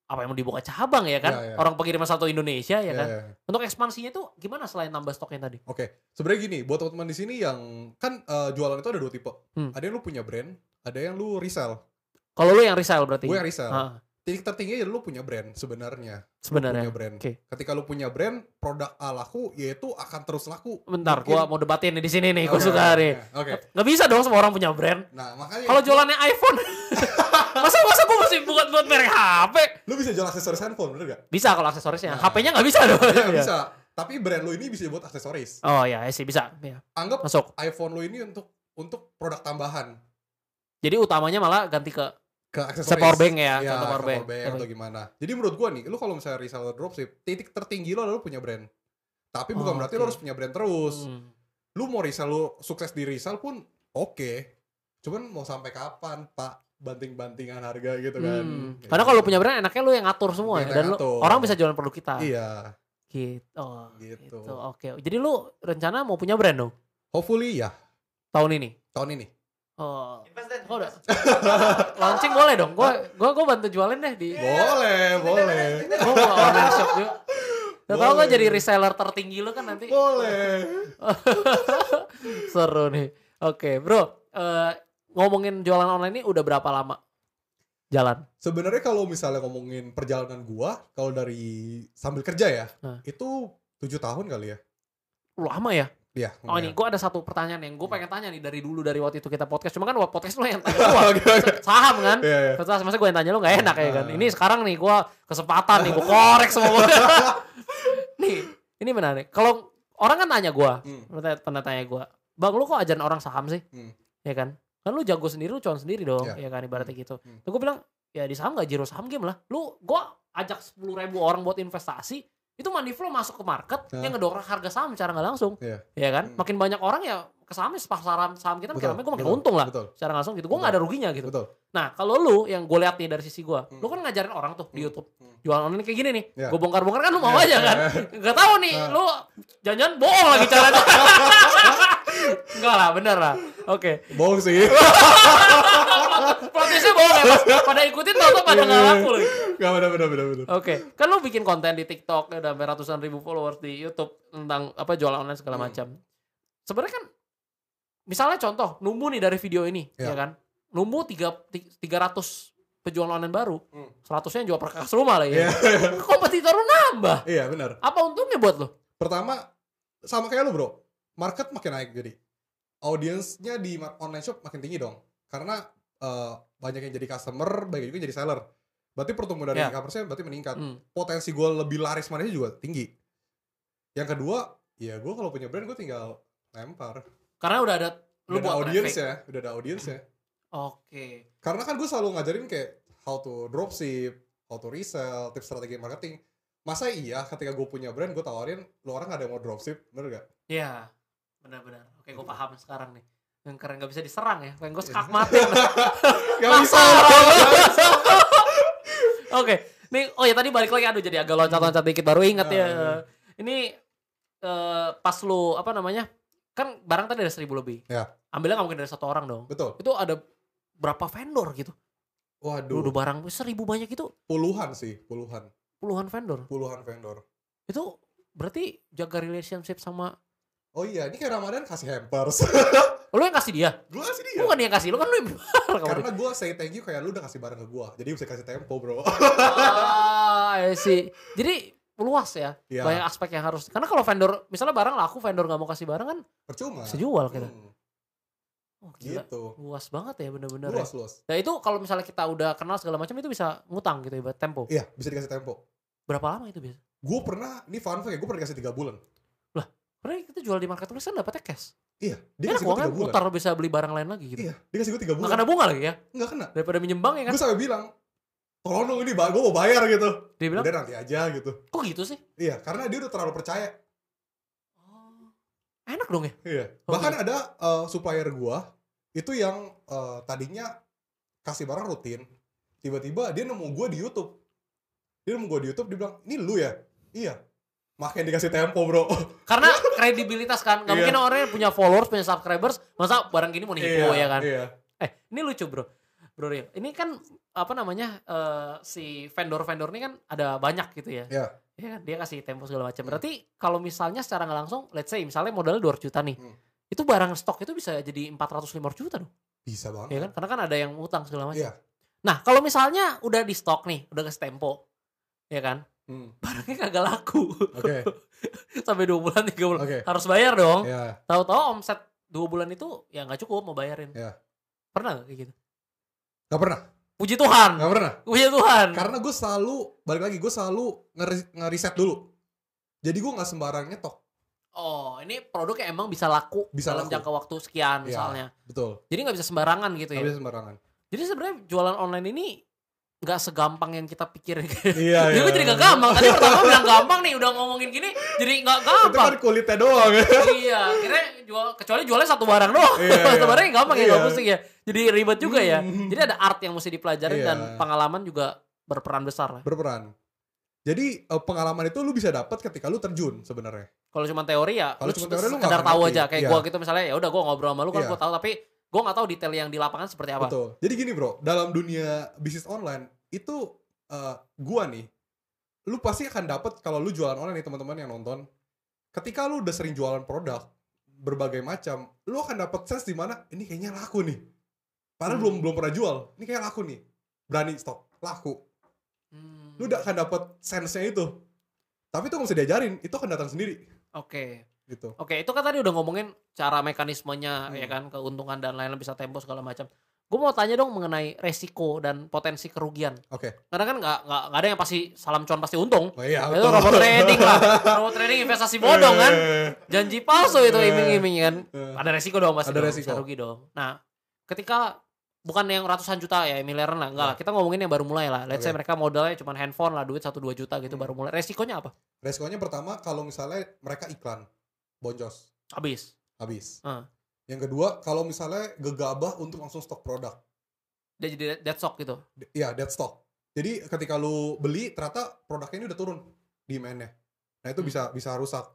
apa yang mau dibuka cabang ya kan Ya, ya. orang pengiriman satu Indonesia ya Ya, kan. ya. Untuk ekspansinya itu gimana selain nambah stoknya tadi? Oke. Sebenarnya gini, buat teman-teman di sini yang kan eh, jualan itu ada dua tipe. Hmm. Ada yang lu punya brand, ada yang lu resell. Kalau lu yang resell berarti? Gue yang resell. Ah, Titik tertinggi ya lu punya brand sebenarnya. Lu sebenarnya. Punya brand. Oke. Ketika lu punya brand, produk A laku, yaitu akan terus laku. Bentar, Mungkin- gua mau debatin nih di sini nih, gua suka nih. Oke. Nggak bisa dong semua orang punya brand. Nah, makanya Kalau jualannya iPhone, masa masa gua mesti buat buat merek HP? lu bisa jual aksesoris handphone, bener gak? Bisa kalau aksesorisnya, Nah. HP-nya nggak bisa dong. Ya, Iya. bisa. Tapi brand lu ini bisa buat aksesoris. Oh ya sih bisa. Ya. Anggap Masuk. iPhone lu ini untuk untuk produk tambahan Jadi utamanya malah ganti ke ke aksesoris. Power bank ya, ya contoh power bank. power bank atau gimana. Jadi menurut gua nih, lu kalau misalnya reseller dropship, titik tertinggi lo adalah lu punya brand. Tapi bukan Oh, berarti oke. lu harus punya brand terus. Hmm. Lu mau resell lu sukses di resell pun oke. Cuman mau sampai kapan, Pak? Banting-bantingan harga gitu kan. Hmm. Kayak Karena kalau lu gitu. punya brand enaknya lu yang ngatur semua ya dan lu, orang bisa jualan produk kita. Iya, Gitu. Oh, gitu. gitu. Oke. Jadi lu rencana mau punya brand dong Hopefully ya tahun ini? tahun ini. Oh. Kok udah launching boleh dong. Gua gua gua bantu jualin deh di Boleh, boleh. gua buka online shop juga. Gak tau gak jadi reseller tertinggi lu kan nanti. Boleh. Seru nih. Oke, Bro. eh, ngomongin jualan online ini udah berapa lama jalan? Sebenarnya kalau misalnya ngomongin perjalanan gua, kalau dari sambil kerja ya, Hah. itu tujuh tahun kali ya. Lama ya? Iya. Oh ini, lumayan. gue ada satu pertanyaan yang gue pengen tanya nih dari dulu dari waktu itu kita podcast. Cuma kan waktu podcast lu yang tanya gua saham kan? Iya, iya. Masa gue yang tanya lu gak enak ya kan? Nah. Ini sekarang nih gue kesempatan nih gue korek semua. nih, ini menarik. Kalau orang kan tanya gue, Hmm. pernah, tanya gue, bang lu kok ajarin orang saham sih? Hmm. Ya kan? Kan lu jago sendiri, lu cuan sendiri dong, Ya. ya kan ibaratnya gitu. Hmm. Terus gue bilang, ya di saham gak jiro saham game lah. Lu gue ajak 10 ribu orang buat investasi, itu money flow masuk ke market Hah? yang ngedongkrak harga saham secara nggak langsung Iya. ya kan Hmm. makin banyak orang ya ke sahamnya pasaran saham kita makin ramai gue makin betul, untung lah Betul. secara langsung gitu gue nggak ada ruginya gitu Betul. nah kalau lu yang gue lihat nih dari sisi gue Hmm. lu kan ngajarin orang tuh di Hmm. YouTube Hmm. jualan online kayak gini nih Iya. gue bongkar-bongkar kan lu mau Iya, aja kan iya. nggak tahu nih Nah. lu jangan-jangan bohong lagi caranya enggak lah bener lah oke Bohong sih. Protisnya bohong ya pas pada ikutin tau pada nggak laku lagi Gak bener bener bener bener. Oke, kan lu bikin konten di TikTok udah sampai ratusan ribu followers di YouTube tentang apa jualan online segala Hmm. macam. Sebenarnya kan misalnya contoh numbu nih dari video ini, Ya. ya kan? Numbu tiga tiga ratus penjualan online baru, Hmm. seratusnya jual perkas rumah lah ya. Iya. Kompetitor lu nambah. Iya bener. Apa untungnya buat lu? Pertama sama kayak lu bro, market makin naik jadi audiensnya di online shop makin tinggi dong, karena eh, banyak yang jadi customer, banyak juga yang jadi seller. Berarti pertumbuhan dari Ya. e-commerce berarti meningkat. Hmm. Potensi gue lebih laris manisnya juga tinggi. Yang kedua, ya gue kalau punya brand gue tinggal lempar. Karena udah ada lu Udah ada audience traffic. ya, udah ada audience ya. Oke. Karena kan gue selalu ngajarin kayak how to dropship, how to resell, tips strategi marketing. Masa iya ketika gue punya brand gue tawarin lo orang gak ada yang mau dropship, bener gak? Iya. Benar-benar. Oke, gue paham sekarang nih. Yang keren gak bisa diserang ya. Pengen gue Iya. skak mati. Gak bisa. Oke, nih oh ya tadi balik lagi aduh jadi agak loncat-loncat dikit baru ingat ya. Nah. Ini eh, pas lu apa namanya? Kan barang tadi ada seribu lebih. Ya. Ambilnya nggak mungkin dari satu orang dong. Betul. Itu ada berapa vendor gitu? Waduh, Udah barang seribu banyak itu puluhan sih, puluhan. puluhan vendor. Puluhan vendor. Itu berarti jaga relationship sama Oh iya, ini kayak Ramadan kasih hampers. lu yang kasih dia. gue kasih dia. Lu kan yang kasih, lu kan lu yang kamu. Karena gue say thank you kayak lu udah kasih barang ke gue. Jadi bisa kasih tempo bro. Ah, I see. Jadi luas ya. Iya. Banyak aspek yang harus. Karena kalau vendor, misalnya barang laku, vendor nggak mau kasih barang kan Percuma. bisa jual kita. Hmm, Oh, gila. gitu. Luas banget ya bener-bener. ya. Luas, luas. Nah itu kalau misalnya kita udah kenal segala macam itu bisa ngutang gitu ya, buat tempo. Iya, bisa dikasih tempo. Berapa lama itu biasa? Gue pernah, ini fun fact ya, gue pernah dikasih 3 bulan. Jual di marketplace kan dapetnya cash. Iya, dia Enak kasih gue uangnya 3 bulan. mutar bisa beli barang lain lagi gitu. Iya, dia kasih gue 3 Nggak bulan. kena bunga lagi ya. Enggak kena. Daripada minjem bank ya kan. Gue sampai bilang, tolong dong ini gue mau bayar gitu. Dia bilang, Udah nanti aja gitu. kok gitu sih? Iya, karena dia udah terlalu percaya. Oh. Enak dong ya? Iya. Oke. Bahkan ada uh, supplier gua itu yang uh, tadinya kasih barang rutin, tiba-tiba dia nemu gua di YouTube. Dia nemu gua di YouTube, dia bilang, "Ini lu ya?" Iya. Makanya dikasih tempo, Bro. Karena kredibilitas kan. Gak Iya. mungkin orang yang punya followers, punya subscribers. Masa barang gini mau nipu ya kan? Iya. Eh, ini lucu bro. Bro Rio, ini kan apa namanya eh, si vendor-vendor ini kan ada banyak gitu ya. Iya. Ya kan, dia kasih tempo segala macam. Hmm. Berarti kalau misalnya secara nggak langsung, let's say misalnya modalnya 200 juta nih. Hmm. Itu barang stok itu bisa jadi 400 500 juta dong. Bisa banget. Ya kan? Karena kan ada yang utang segala macam. Iya. Nah, kalau misalnya udah di stok nih, udah kasih tempo. Ya kan? Hmm. Barangnya kagak laku. Oke. Sampai 2 bulan, 3 bulan. Oke. Harus bayar dong. Iya. Tahu-tahu omset 2 bulan itu ya nggak cukup mau bayarin. Iya. Pernah gak kayak gitu? Gak pernah. Puji Tuhan. Gak pernah. Puji Tuhan. Karena gue selalu, balik lagi, gue selalu ngeri- ngeriset dulu. Jadi gue gak sembarang nyetok. Oh, ini produk yang emang bisa laku Bisa dalam laku. jangka waktu sekian Iya. misalnya. Betul. Jadi nggak bisa sembarangan gitu Gak ya. bisa sembarangan. Jadi sebenarnya jualan online ini nggak segampang yang kita pikirin. Iya, Jadi gue jadi gak gampang. Tadi pertama bilang gampang nih, udah ngomongin gini, jadi nggak Itu gampang. kan kulitnya doang. iya, kira jual kecuali jualnya satu barang doang. Iya, satu iya. barang yang gampang ya, Iya. nggak pusing ya. Jadi ribet juga ya. Hmm. Jadi ada art yang mesti dipelajarin Iya. dan pengalaman juga berperan besar lah. berperan. Jadi eh, pengalaman itu lu bisa dapat ketika lu terjun sebenarnya. Kalau cuma teori ya, Kalau lu cuma teori lu nggak tahu ngerti. aja. Kayak Iya. gua gitu misalnya, ya udah gua ngobrol sama lu kan Iya. gua tahu, tapi gua nggak tahu detail yang di lapangan seperti apa. Betul. Jadi gini bro, dalam dunia bisnis online itu eh, gua nih, lu pasti akan dapat kalau lu jualan online nih teman-teman yang nonton. Ketika lu udah sering jualan produk berbagai macam, lu akan dapat sense di mana ini kayaknya laku nih. Padahal Hmm. belum belum pernah jual. Ini kayak laku nih. Berani stok, laku. Hmm. Lu udah akan dapat sense-nya itu. Tapi itu nggak bisa diajarin, itu akan datang sendiri Oke. gitu. Oke, itu kan tadi udah ngomongin cara mekanismenya Hmm. ya kan, keuntungan dan lain-lain bisa tempo segala macam. Gue mau tanya dong mengenai resiko dan potensi kerugian. Oke. Karena kan nggak nggak nggak ada yang pasti salam cuan pasti untung. Oh iya, itu robot trading lah. Robot trading investasi bodong kan. Janji palsu itu Eh. iming-iming kan. Eh. Ada resiko dong pasti Ada dong, resiko. rugi dong. Nah, ketika bukan yang ratusan juta ya miliaran lah enggak lah kita ngomongin yang baru mulai lah let's say Oke. mereka modalnya cuma handphone lah duit 1 2 juta gitu Hmm. baru mulai resikonya apa Resikonya pertama kalau misalnya mereka iklan boncos habis habis. Ah. Yang kedua kalau misalnya gegabah untuk langsung stok produk. dia jadi dead stock gitu Iya, dead stock. Jadi ketika lu beli ternyata produknya ini udah turun demand-nya. Nah, itu Hmm. bisa bisa rusak.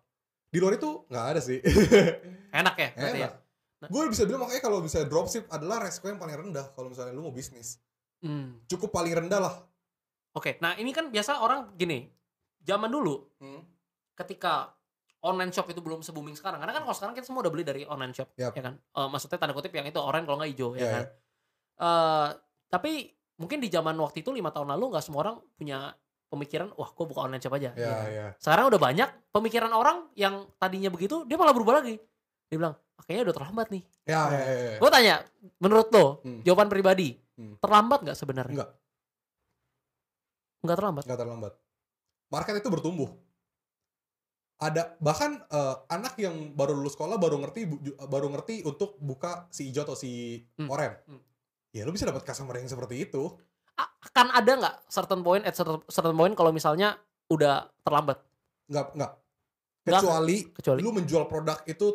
Di luar itu nggak ada sih. enak ya berarti ya Enak. Gue bisa bilang makanya kalau bisa dropship adalah resiko yang paling rendah kalau misalnya lu mau bisnis. Hmm. Cukup paling rendah lah. oke nah ini kan biasa orang gini zaman dulu Hmm. ketika online shop itu belum se booming sekarang karena kan kalau sekarang kita semua udah beli dari online shop Yap. ya kan Eh, maksudnya tanda kutip yang itu orange kalau nggak hijau ya Iya, kan Eh, tapi mungkin di zaman waktu itu lima tahun lalu nggak semua orang punya pemikiran wah gue buka online shop aja Ya, Ya kan? ya. sekarang udah banyak pemikiran orang yang tadinya begitu dia malah berubah lagi dia bilang "Ah, kayaknya udah terlambat nih Ya, ya, ya, ya. gue tanya menurut lo Hmm. jawaban pribadi Hmm. terlambat nggak sebenarnya Enggak, nggak terlambat nggak terlambat. Market itu bertumbuh. Ada bahkan eh, anak yang baru lulus sekolah baru ngerti bu- baru ngerti untuk buka si hijau atau si Hmm. oren. Hmm. Ya lu bisa dapat customer yang seperti itu. Akan ada nggak certain point at certain, point kalau misalnya udah terlambat enggak. Nggak, Kecuali kecuali lu menjual produk itu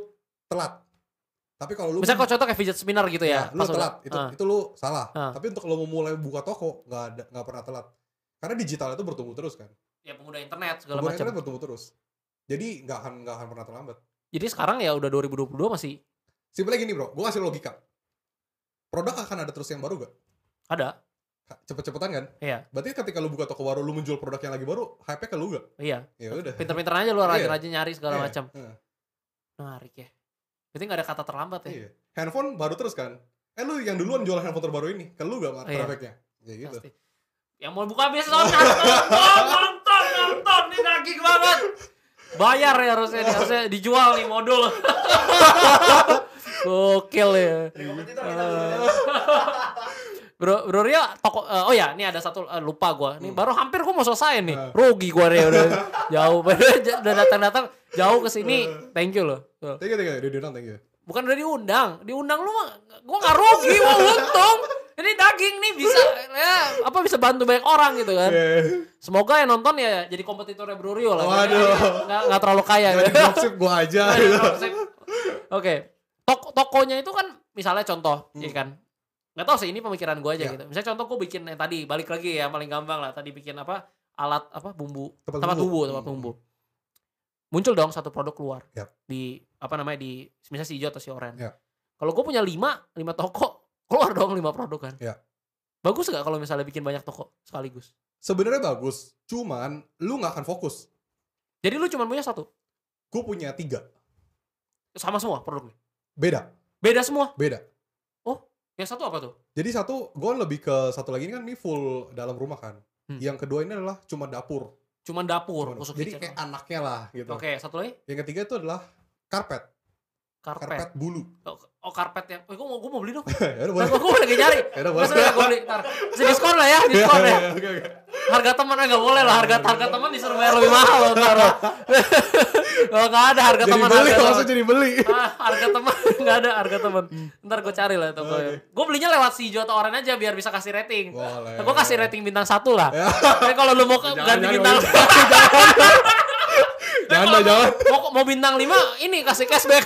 telat. Tapi kalau lu misalnya kalau contoh kayak fidget spinner gitu ya, Ya, lu pas udah- telat itu Ah. itu lu salah. Ah. Tapi untuk lo mau mulai buka toko nggak ada nggak pernah telat. Karena digital itu bertumbuh terus kan. ya pengguna internet segala Pengguna macam internet bertumbuh terus. Jadi nggak akan nggak akan pernah terlambat. jadi sekarang ya udah 2022 masih Simpelnya gini bro, gue kasih logika. Produk akan ada terus yang baru gak? ada Cepet-cepetan kan? Iya. Berarti ketika lu buka toko baru, lu menjual produk yang lagi baru, hype-nya ke lu gak? iya Ya udah. pinter-pinter aja lu Iya. rajin-rajin nyari segala Iya. macam Heeh. menarik ya berarti nggak ada kata terlambat ya Iya. Handphone baru terus kan? Eh lu yang duluan jual handphone terbaru ini, ke lu gak Iya. trafficnya? Ya gitu. pasti yang mau buka bisnis nonton nonton nonton nonton ini daging banget bayar ya harusnya harusnya dijual nih modul gokil ya Eh. Bro, bro Rio toko eh, oh ya, ini ada satu eh, lupa gua. Nih Hmm. baru hampir gua mau selesai nih. Ah. Rugi gua nih udah jauh. udah datang-datang jauh ke sini. Thank you loh. Tuh. Thank you, thank you. Dia bilang thank you. Bukan udah diundang. Diundang lu mah gua nggak rugi, gua untung. Ini daging nih bisa ya apa bisa bantu banyak orang gitu kan. Eh, Semoga yang nonton ya jadi kompetitornya Bro Rio lah. Waduh. Nggak, nggak terlalu kaya. Jadi gitu. dropship gua aja. Oke. Toko tokonya itu kan misalnya contoh, Hmm. ya kan. Nggak tahu sih ini pemikiran gue aja Ya. gitu. Misalnya contoh gue bikin yang tadi balik lagi ya paling gampang lah. Tadi bikin apa? Alat apa bumbu Tempat tempat bumbu. bumbu, tempat Hmm. bumbu. Muncul dong satu produk keluar Yap. di apa namanya di misalnya si hijau atau si oranye. Ya. Kalau gue punya lima, lima toko keluar dong lima produk kan. Ya. Bagus gak kalau misalnya bikin banyak toko sekaligus? Sebenarnya bagus, cuman lu nggak akan fokus. Jadi lu cuma punya satu, Gue punya tiga, sama semua produknya. beda, Beda semua. beda. Yang satu apa tuh? Jadi satu, gue lebih ke satu lagi ini kan ini full dalam rumah kan. Hmm. Yang kedua ini adalah cuma dapur. Cuma dapur, Cuma- khusus Jadi kitchen. kayak anaknya lah gitu. Oke, satu lagi Yang ketiga itu adalah karpet, karpet. karpet bulu. Oh, oh, karpet yang, oh, gue mau, gue mau beli dong. ya udah gue lagi nyari. Ya udah boleh. gue beli. Ntar. Bisa diskon lah ya, diskon ya. Oke, oke. Harga teman eh, nggak boleh lah. Harga harga teman disuruh bayar lebih mahal loh ntar. Kalau nggak ada harga Jadi teman beli, harga langsung teman. jadi beli. Ah, harga teman nggak ada harga teman. Ntar gue cari lah tokonya. Oke. Gue belinya lewat si hijau atau oranye aja biar bisa kasih rating. Boleh. gue kasih rating bintang satu lah. Ya. Tapi kalau lu mau ganti jangan, bintang, Jangan, dah, jangan. mau, mau bintang lima, ini kasih cashback.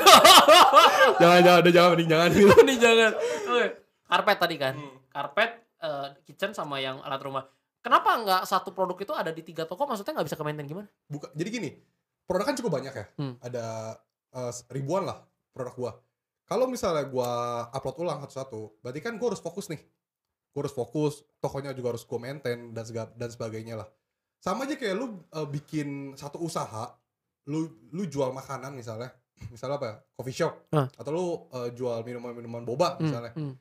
Jangan, jangan, udah jangan, mending jangan. Ini jangan. Oke. Karpet tadi kan. Hmm. Karpet, eh, kitchen sama yang alat rumah. Kenapa nggak satu produk itu ada di tiga toko? Maksudnya nggak bisa ke maintain gimana? Buka, jadi gini, produk kan cukup banyak ya. Hmm. Ada eh, ribuan lah produk gua. Kalau misalnya gua upload ulang satu-satu, berarti kan gua harus fokus nih. Gua harus fokus, tokonya juga harus gua maintain dan sega- dan sebagainya lah. Sama aja kayak lu eh, bikin satu usaha, lu lu jual makanan misalnya, misalnya apa? ya, Coffee shop, Hah. atau lu eh, jual minuman-minuman boba Hmm, misalnya. hmm.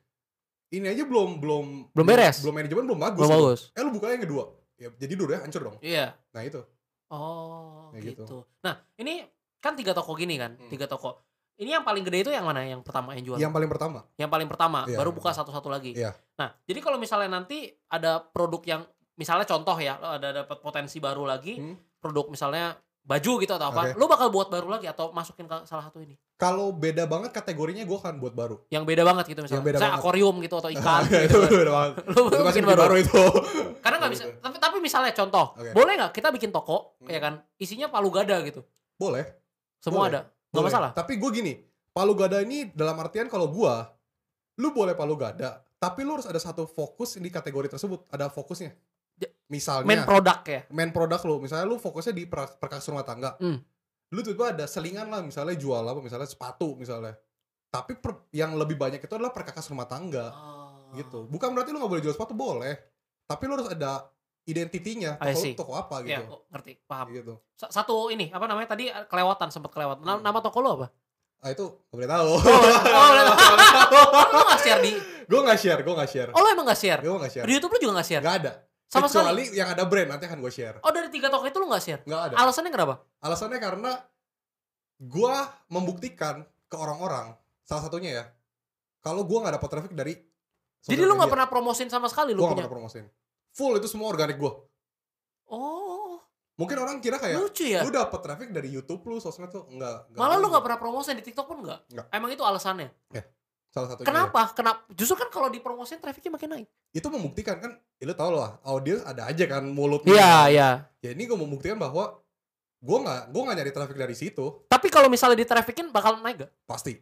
Ini aja belum belum Belum beres? belum manajemen belum bagus. Belum gitu. bagus. Eh lu buka yang kedua, ya jadi dulu ya hancur dong. Iya. Nah itu. Oh, Ya gitu. gitu. Nah, ini kan tiga toko gini kan, Hmm. tiga toko. Ini yang paling gede itu yang mana? Yang pertama yang jual? Yang paling pertama. Yang paling pertama, Iya. baru buka satu-satu lagi. Iya. Nah, jadi kalau misalnya nanti ada produk yang misalnya contoh ya, ada dapat potensi baru lagi, Hmm. produk misalnya baju gitu atau apa, Oke. lu bakal buat baru lagi atau masukin ke salah satu ini? Kalau beda banget kategorinya gue akan buat baru. Yang beda banget gitu misalnya. Yang beda Misalnya banget. akuarium gitu atau ikan itu gitu. kan. beda banget. Lu Itu bikin baru. baru itu. Karena nggak bisa. Gitu. Tapi tapi misalnya contoh, Oke. boleh nggak kita bikin toko Hmm. ya kan, isinya palu gada gitu. Boleh. Semua Boleh. ada. Nggak boleh. masalah. Tapi gue gini, palu gada ini dalam artian kalau gue, lu boleh palu gada, tapi lu harus ada satu fokus di kategori tersebut. Ada fokusnya. Misalnya, Main produk ya. main produk lu misalnya lu fokusnya di per- perkakas rumah tangga Hmm. lu tiba ada selingan lah misalnya jual apa misalnya sepatu misalnya tapi per- yang lebih banyak itu adalah perkakas rumah tangga Oh. gitu bukan berarti lu nggak boleh jual sepatu boleh tapi lu harus ada identitinya toko, toko apa Ya, gitu oh, ngerti, paham. gitu Sa- Satu ini apa namanya tadi eh, kelewatan sempat kelewatan. Na- Hmm. Nama toko lo apa? ah itu gak boleh tahu Oh, boleh tahu. Oh, lu nggak share di? gue nggak share gue nggak share Oh, lu emang nggak share? gue nggak share Di YouTube lu juga nggak share? nggak ada Sama kecuali sekali. yang ada brand nanti akan gue share Oh, dari tiga toko itu lu nggak share? nggak ada Alasannya kenapa? alasannya karena gue membuktikan ke orang-orang salah satunya ya kalau gue nggak dapat traffic dari Jadi lu nggak pernah promosin sama sekali lu gue gak punya. pernah promosin full itu semua organik gue Oh, mungkin orang kira kayak lucu ya. lu dapet traffic dari YouTube lu sosmed tuh enggak, enggak Malah lu nggak pernah promosin di TikTok pun nggak? Nggak. Emang itu alasannya? Salah satunya Kenapa? Kenapa? Justru kan kalau dipromosin trafficnya makin naik. ya. itu membuktikan kan ya lu tau lah audiens ada aja kan mulutnya Iya, iya. ya ini gue membuktikan bahwa gue nggak gue nggak nyari traffic dari situ Tapi kalau misalnya di trafficin bakal naik gak? pasti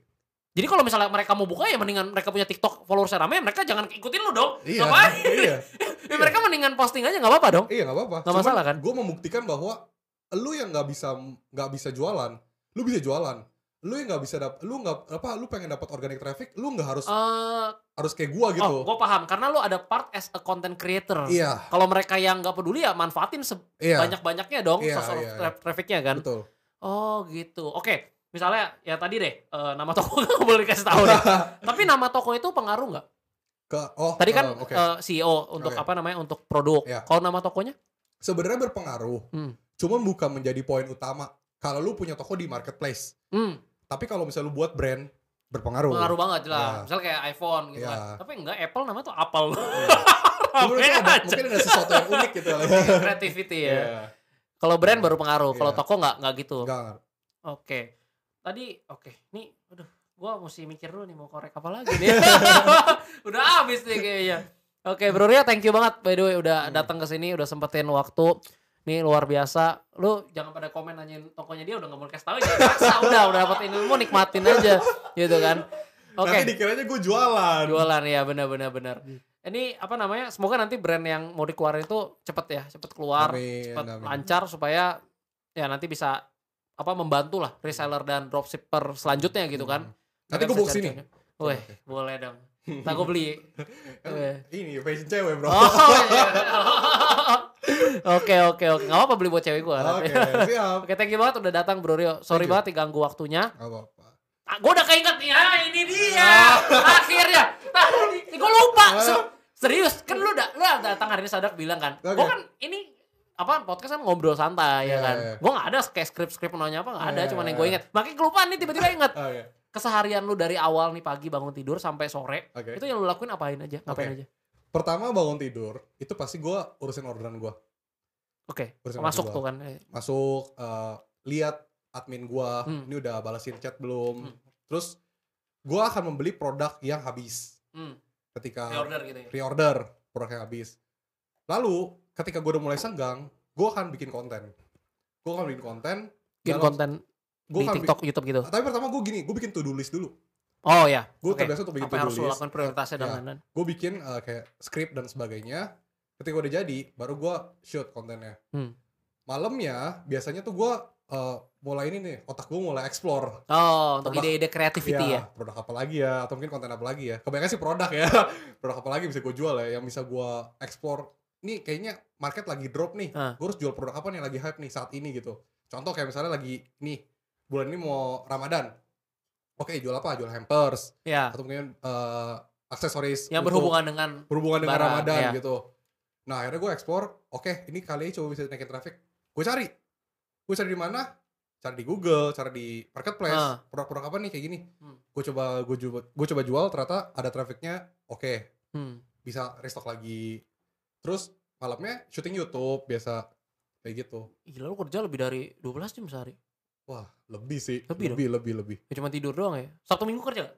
Jadi kalau misalnya mereka mau buka ya mendingan mereka punya TikTok followersnya rame, mereka jangan ikutin lu dong. iya Ngapain? iya Ya, mereka mendingan posting aja nggak apa-apa dong. iya nggak apa-apa Nggak masalah kan? gue membuktikan bahwa lu yang nggak bisa nggak bisa jualan lu bisa jualan lu yang nggak bisa dap lu nggak apa lu pengen dapat organic traffic lu nggak harus Eh, harus kayak gua gitu Oh, gue paham. Karena lu ada part as a content creator. iya Kalau mereka yang nggak peduli ya manfaatin iya sebanyak-banyaknya dong Iya, source of iya, tra- trafficnya kan. betul Oh gitu. Oke. Misalnya ya tadi deh eh, nama toko nggak boleh dikasih tahu deh. Tapi nama toko itu pengaruh nggak? ke oh Tadi kan oke eh, CEO untuk Oke. apa namanya untuk produk. Iya. Kalau nama tokonya? sebenarnya berpengaruh Hmm. cuman bukan menjadi poin utama kalau lu punya toko di marketplace Hmm, tapi kalau misalnya lu buat brand berpengaruh pengaruh banget lah. Iya. Misalnya kayak iPhone gitu Iya. kan. Tapi enggak Apple namanya tuh Apple. Mungkin Rame ada, mungkin ada sesuatu yang unik gitu Creativity ya. Iya. Kalau brand baru pengaruh. Kalau Iya. toko nggak nggak gitu. Enggak. Oke. Tadi oke. Nih, aduh, gua mesti mikir dulu nih mau korek apa lagi nih. udah habis nih kayaknya. Oke, Bro Ria, thank you banget by the way udah Hmm. datang ke sini, udah sempetin waktu. Nih luar biasa. Lu jangan pada komen nanyain tokonya dia udah nggak mau kasih tahu ya. Masa udah udah dapat ilmu nikmatin aja gitu kan. Oke. Nanti dikiranya gue jualan. Jualan ya benar benar benar. Ini apa namanya? Semoga nanti brand yang mau dikeluarin itu cepet ya, cepet keluar, Amin, cepet amin. lancar supaya ya nanti bisa apa membantu lah reseller dan dropshipper selanjutnya gitu kan. Nanti Mereka gue box sini. Weh, boleh dong. Ntar gue beli. Ini fashion cewek bro. Oh, iya. Oke oke oke. Nggak apa-apa beli buat cewek gue. Oke siap. Oke, thank you banget udah datang Bro Rio. Sorry banget diganggu waktunya. Gak apa-apa. Ah, gue udah keinget nih, ah, ini dia. Akhirnya. Tadi gue lupa. Se- serius, kan lu udah lu datang hari ini Sadak bilang kan. Oke. Gue kan ini apa podcast kan ngobrol santai ya Iya, kan. iya. Gue gak ada kayak skrip-skrip nanya apa gak ada, Iya, cuman yang iya. gue inget. Makanya kelupaan nih tiba-tiba inget. Oke. Keseharian lu dari awal nih pagi bangun tidur sampai sore. Oke. Itu yang lu lakuin apain aja? Ngapain Oke. aja? Pertama bangun tidur, itu pasti gue urusin orderan gue. Oke. Urusin Masuk orderan tuh gua. kan. Eh, Masuk, eh, lihat admin gue, Hmm. ini udah balasin chat belum. Hmm. Terus gue akan membeli produk yang habis. Hmm. Ketika Reorder gitu ya. pre-order produk yang habis. Lalu ketika gue udah mulai senggang, gue akan bikin konten. Gue akan bikin konten. Bikin konten Gue di akan TikTok, YouTube gitu. Tapi pertama gue gini, gue bikin to do list dulu. Oh ya. Gue Oke. terbiasa untuk bikin Apa yang to harus do lu list. lakukan prioritasnya dan Ya. lain-lain. Gue bikin eh, kayak script dan sebagainya. Ketika udah jadi, baru gue shoot kontennya. Hmm. Malamnya biasanya tuh gue eh, mulai ini nih, otak gue mulai explore. Oh, untuk Produk- ide-ide creativity ya. produk apa lagi ya, atau mungkin konten apa lagi ya. Kebanyakan sih produk ya. produk apa lagi bisa gue jual ya, yang bisa gue explore. Nih kayaknya market lagi drop nih. Ah. Gue harus jual produk apa nih yang lagi hype nih saat ini gitu. Contoh kayak misalnya lagi nih bulan ini mau Ramadan. Oke, jual apa? Jual hampers Ya. atau mungkin eh, aksesoris Yang berhubungan dengan berhubungan dengan barang, Ramadan iya. gitu. Nah akhirnya gue explore, oke ini kali ini coba bisa naikin traffic. Gue cari, gue cari di mana? Cari di Google, cari di marketplace, Ah. produk-produk apa nih kayak gini. Hmm. Gue coba, gue coba, gue coba jual, ternyata ada trafficnya, oke hmm. bisa restock lagi. Terus malamnya syuting YouTube biasa. kayak gitu Gila lu kerja lebih dari 12 jam sehari. Wah lebih sih Lebih lebih lebih lebih Ya cuma tidur doang ya. Sabtu Minggu kerja gak?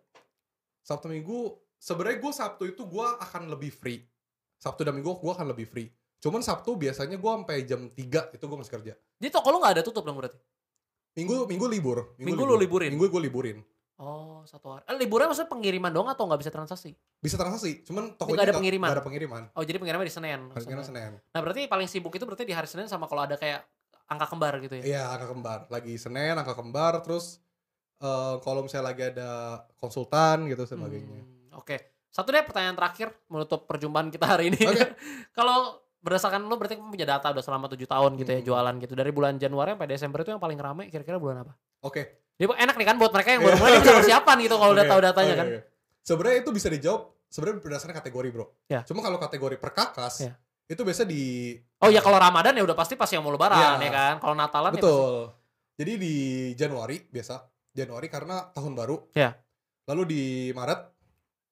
Sabtu Minggu sebenarnya gue Sabtu itu gue akan lebih free Sabtu dan Minggu gue akan lebih free cuman Sabtu biasanya gue sampai jam 3 itu gue masih kerja Jadi toko lu gak ada tutup dong berarti? Minggu minggu libur Minggu lu liburin? minggu gue liburin Oh, satu hari. Eh, liburnya maksudnya pengiriman doang atau nggak bisa transaksi? bisa transaksi cuman tokonya ada nggak- pengiriman? nggak ada pengiriman Oh, jadi pengiriman di Senin. Senin. Senin Nah, berarti paling sibuk itu berarti di hari Senin sama kalau ada kayak angka kembar gitu ya? iya angka kembar lagi Senin angka kembar terus eh, kalau misalnya lagi ada konsultan gitu sebagainya Hmm, Oke. Satu deh pertanyaan terakhir menutup perjumpaan kita hari ini. Oke. kalau berdasarkan lo berarti punya data udah selama tujuh tahun gitu ya Hmm. jualan gitu. Dari bulan Januari sampai Desember itu yang paling ramai kira-kira bulan apa? oke Jadi enak nih kan buat mereka yang baru mulai dia bisa persiapan gitu kalau udah Oke, tahu datanya oke, kan. Sebenarnya itu bisa dijawab sebenarnya berdasarkan kategori, Bro. Ya. Cuma kalau kategori perkakas Ya. Itu biasa di Oh ya kalau Ramadan ya udah pasti pas yang mau lebaran Iya. ya kan. Kalau Natalan ya pasti- betul. Jadi di Januari biasa Januari karena tahun baru. Ya. Lalu di Maret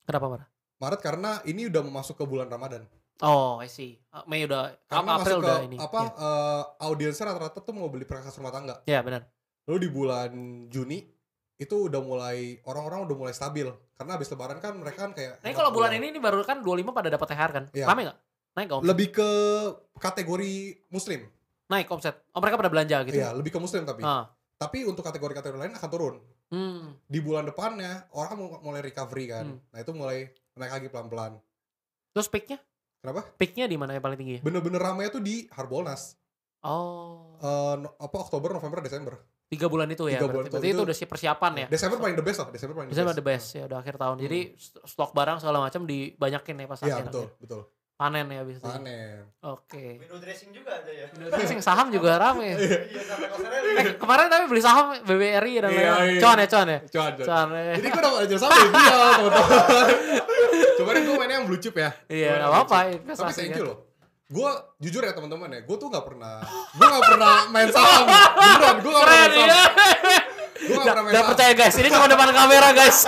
Kenapa marah? Maret karena ini udah masuk ke bulan Ramadan. Oh, I see. Uh, Mei udah Karena April masuk ke udah ini. apa eh, audiensnya rata-rata tuh mau beli perkakas rumah tangga. Ya, benar. Lalu di bulan Juni itu udah mulai orang-orang udah mulai stabil karena habis lebaran kan mereka kan kayak Nah, kalau bulan ini ini baru kan 25 pada dapat THR kan. Iya. Rame nggak? Naik omset? lebih ke kategori muslim. Naik omset. Oh, mereka pada belanja gitu. Iya, lebih ke muslim tapi. Ah. Tapi untuk kategori-kategori lain akan turun. Hmm. Di bulan depannya orang mulai recovery kan. Hmm. Nah, itu mulai naik lagi pelan-pelan. Terus peaknya? Kenapa? Peaknya di mana yang paling tinggi? Bener-bener ramai itu di Harbolnas. Oh, Eh, no- apa Oktober, November, Desember. tiga bulan itu ya. tiga Berarti, bulan itu. berarti itu Itu- udah si persiapan ya. Desember paling the best lah. Desember paling Desember the best ya udah akhir tahun. Jadi st- stok barang segala macam dibanyakin ya pas Iya, akhir. betul, betul. Panen ya abis itu. Panen. Oke. Window dressing juga ada ya. Dressing saham juga rame. Iya sampai kosernya eh, kemarin tapi beli saham BBRI dan Iya, lain-lain. iya. Cuan ya, cuan ya. Cuan, cuan. Cuan ya. Jadi gue dapat aja sama dari dia, teman-teman. Kemarin gue mainnya yang blue chip ya. Iya, blue apa-apa. Tapi thank kan. you loh. Gue jujur ya teman-teman ya, gue tuh gak pernah, gue gak pernah main saham. Beneran, gue gak pernah main saham. ya. Gue gak pernah main Gak saham. percaya guys, ini cuma depan kamera guys.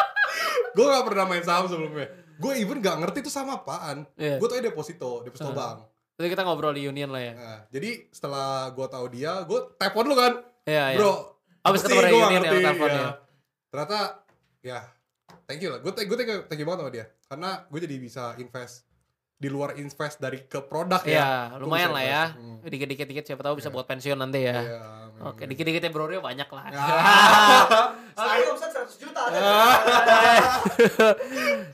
Gue gak pernah main saham sebelumnya. Gue even gak ngerti itu sama apaan. Iya. Gue tau deposito, deposito Hmm. bank. Jadi kita ngobrol di Union lah ya. Nah, jadi setelah gue tahu dia, gue telepon lu kan, Iya, iya. bro. Abis apa ketemu Gua nggak Union ya, ngerti, telepon ya. ya. Ternyata, ya, thank you lah. Gue gue thank, you- thank you banget sama dia. Karena gue jadi bisa invest di luar invest dari ke produk ya. Iya, lumayan lah ya. Hmm. Dikit-dikit dikit siapa tahu bisa Iya. buat pensiun nanti ya. Iya, amin, Oke, amin. dikit-dikitnya Bro Rio banyak lah. Ya. Saya omset 100 juta ada.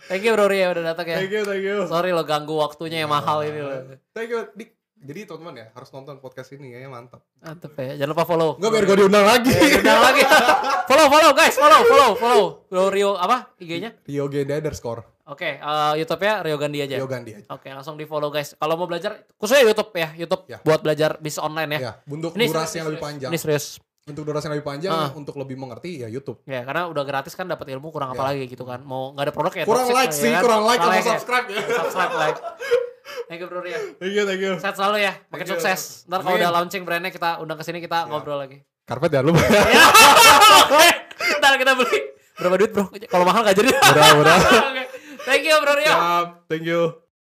Thank you Bro Rio udah datang ya. Thank you, thank you. Sorry lo ganggu waktunya yang mahal ini loh. Thank you. Dik. Jadi teman-teman ya harus nonton podcast ini kayaknya mantap. Mantep ya. Jangan lupa follow. Enggak biar gue diundang lagi. Undang lagi. follow, follow guys, follow, follow, follow. Bro Rio apa IG-nya? Rio Genda underscore. Oke, eh, YouTube-nya Rio Gandhi aja. Rio Gandhi aja. Oke, langsung di follow guys. Kalau mau belajar, khususnya YouTube ya, YouTube Ya. buat belajar bisnis online ya. Ya, untuk durasi yang lebih panjang. Ini serius. Untuk durasi yang lebih panjang, Ah. untuk lebih mengerti ya YouTube. Ya, karena udah gratis kan dapat ilmu kurang apa Ya. lagi gitu kan. Mau nggak ada produk ya Kurang like lah, sih, ya kan? kurang like sama ya. subscribe ya. Subscribe, like. Thank you Bro Rio. Thank you, thank you. Sehat selalu ya, makin Thank you. sukses. Ntar kalau udah launching brandnya kita undang ke sini kita Ya. ngobrol lagi. Karpet ya lu. Ya. Ntar kita beli. Berapa duit bro? Kalau mahal gak jadi. Murah, murah. Thank you Bro Rio. Siap. Thank you.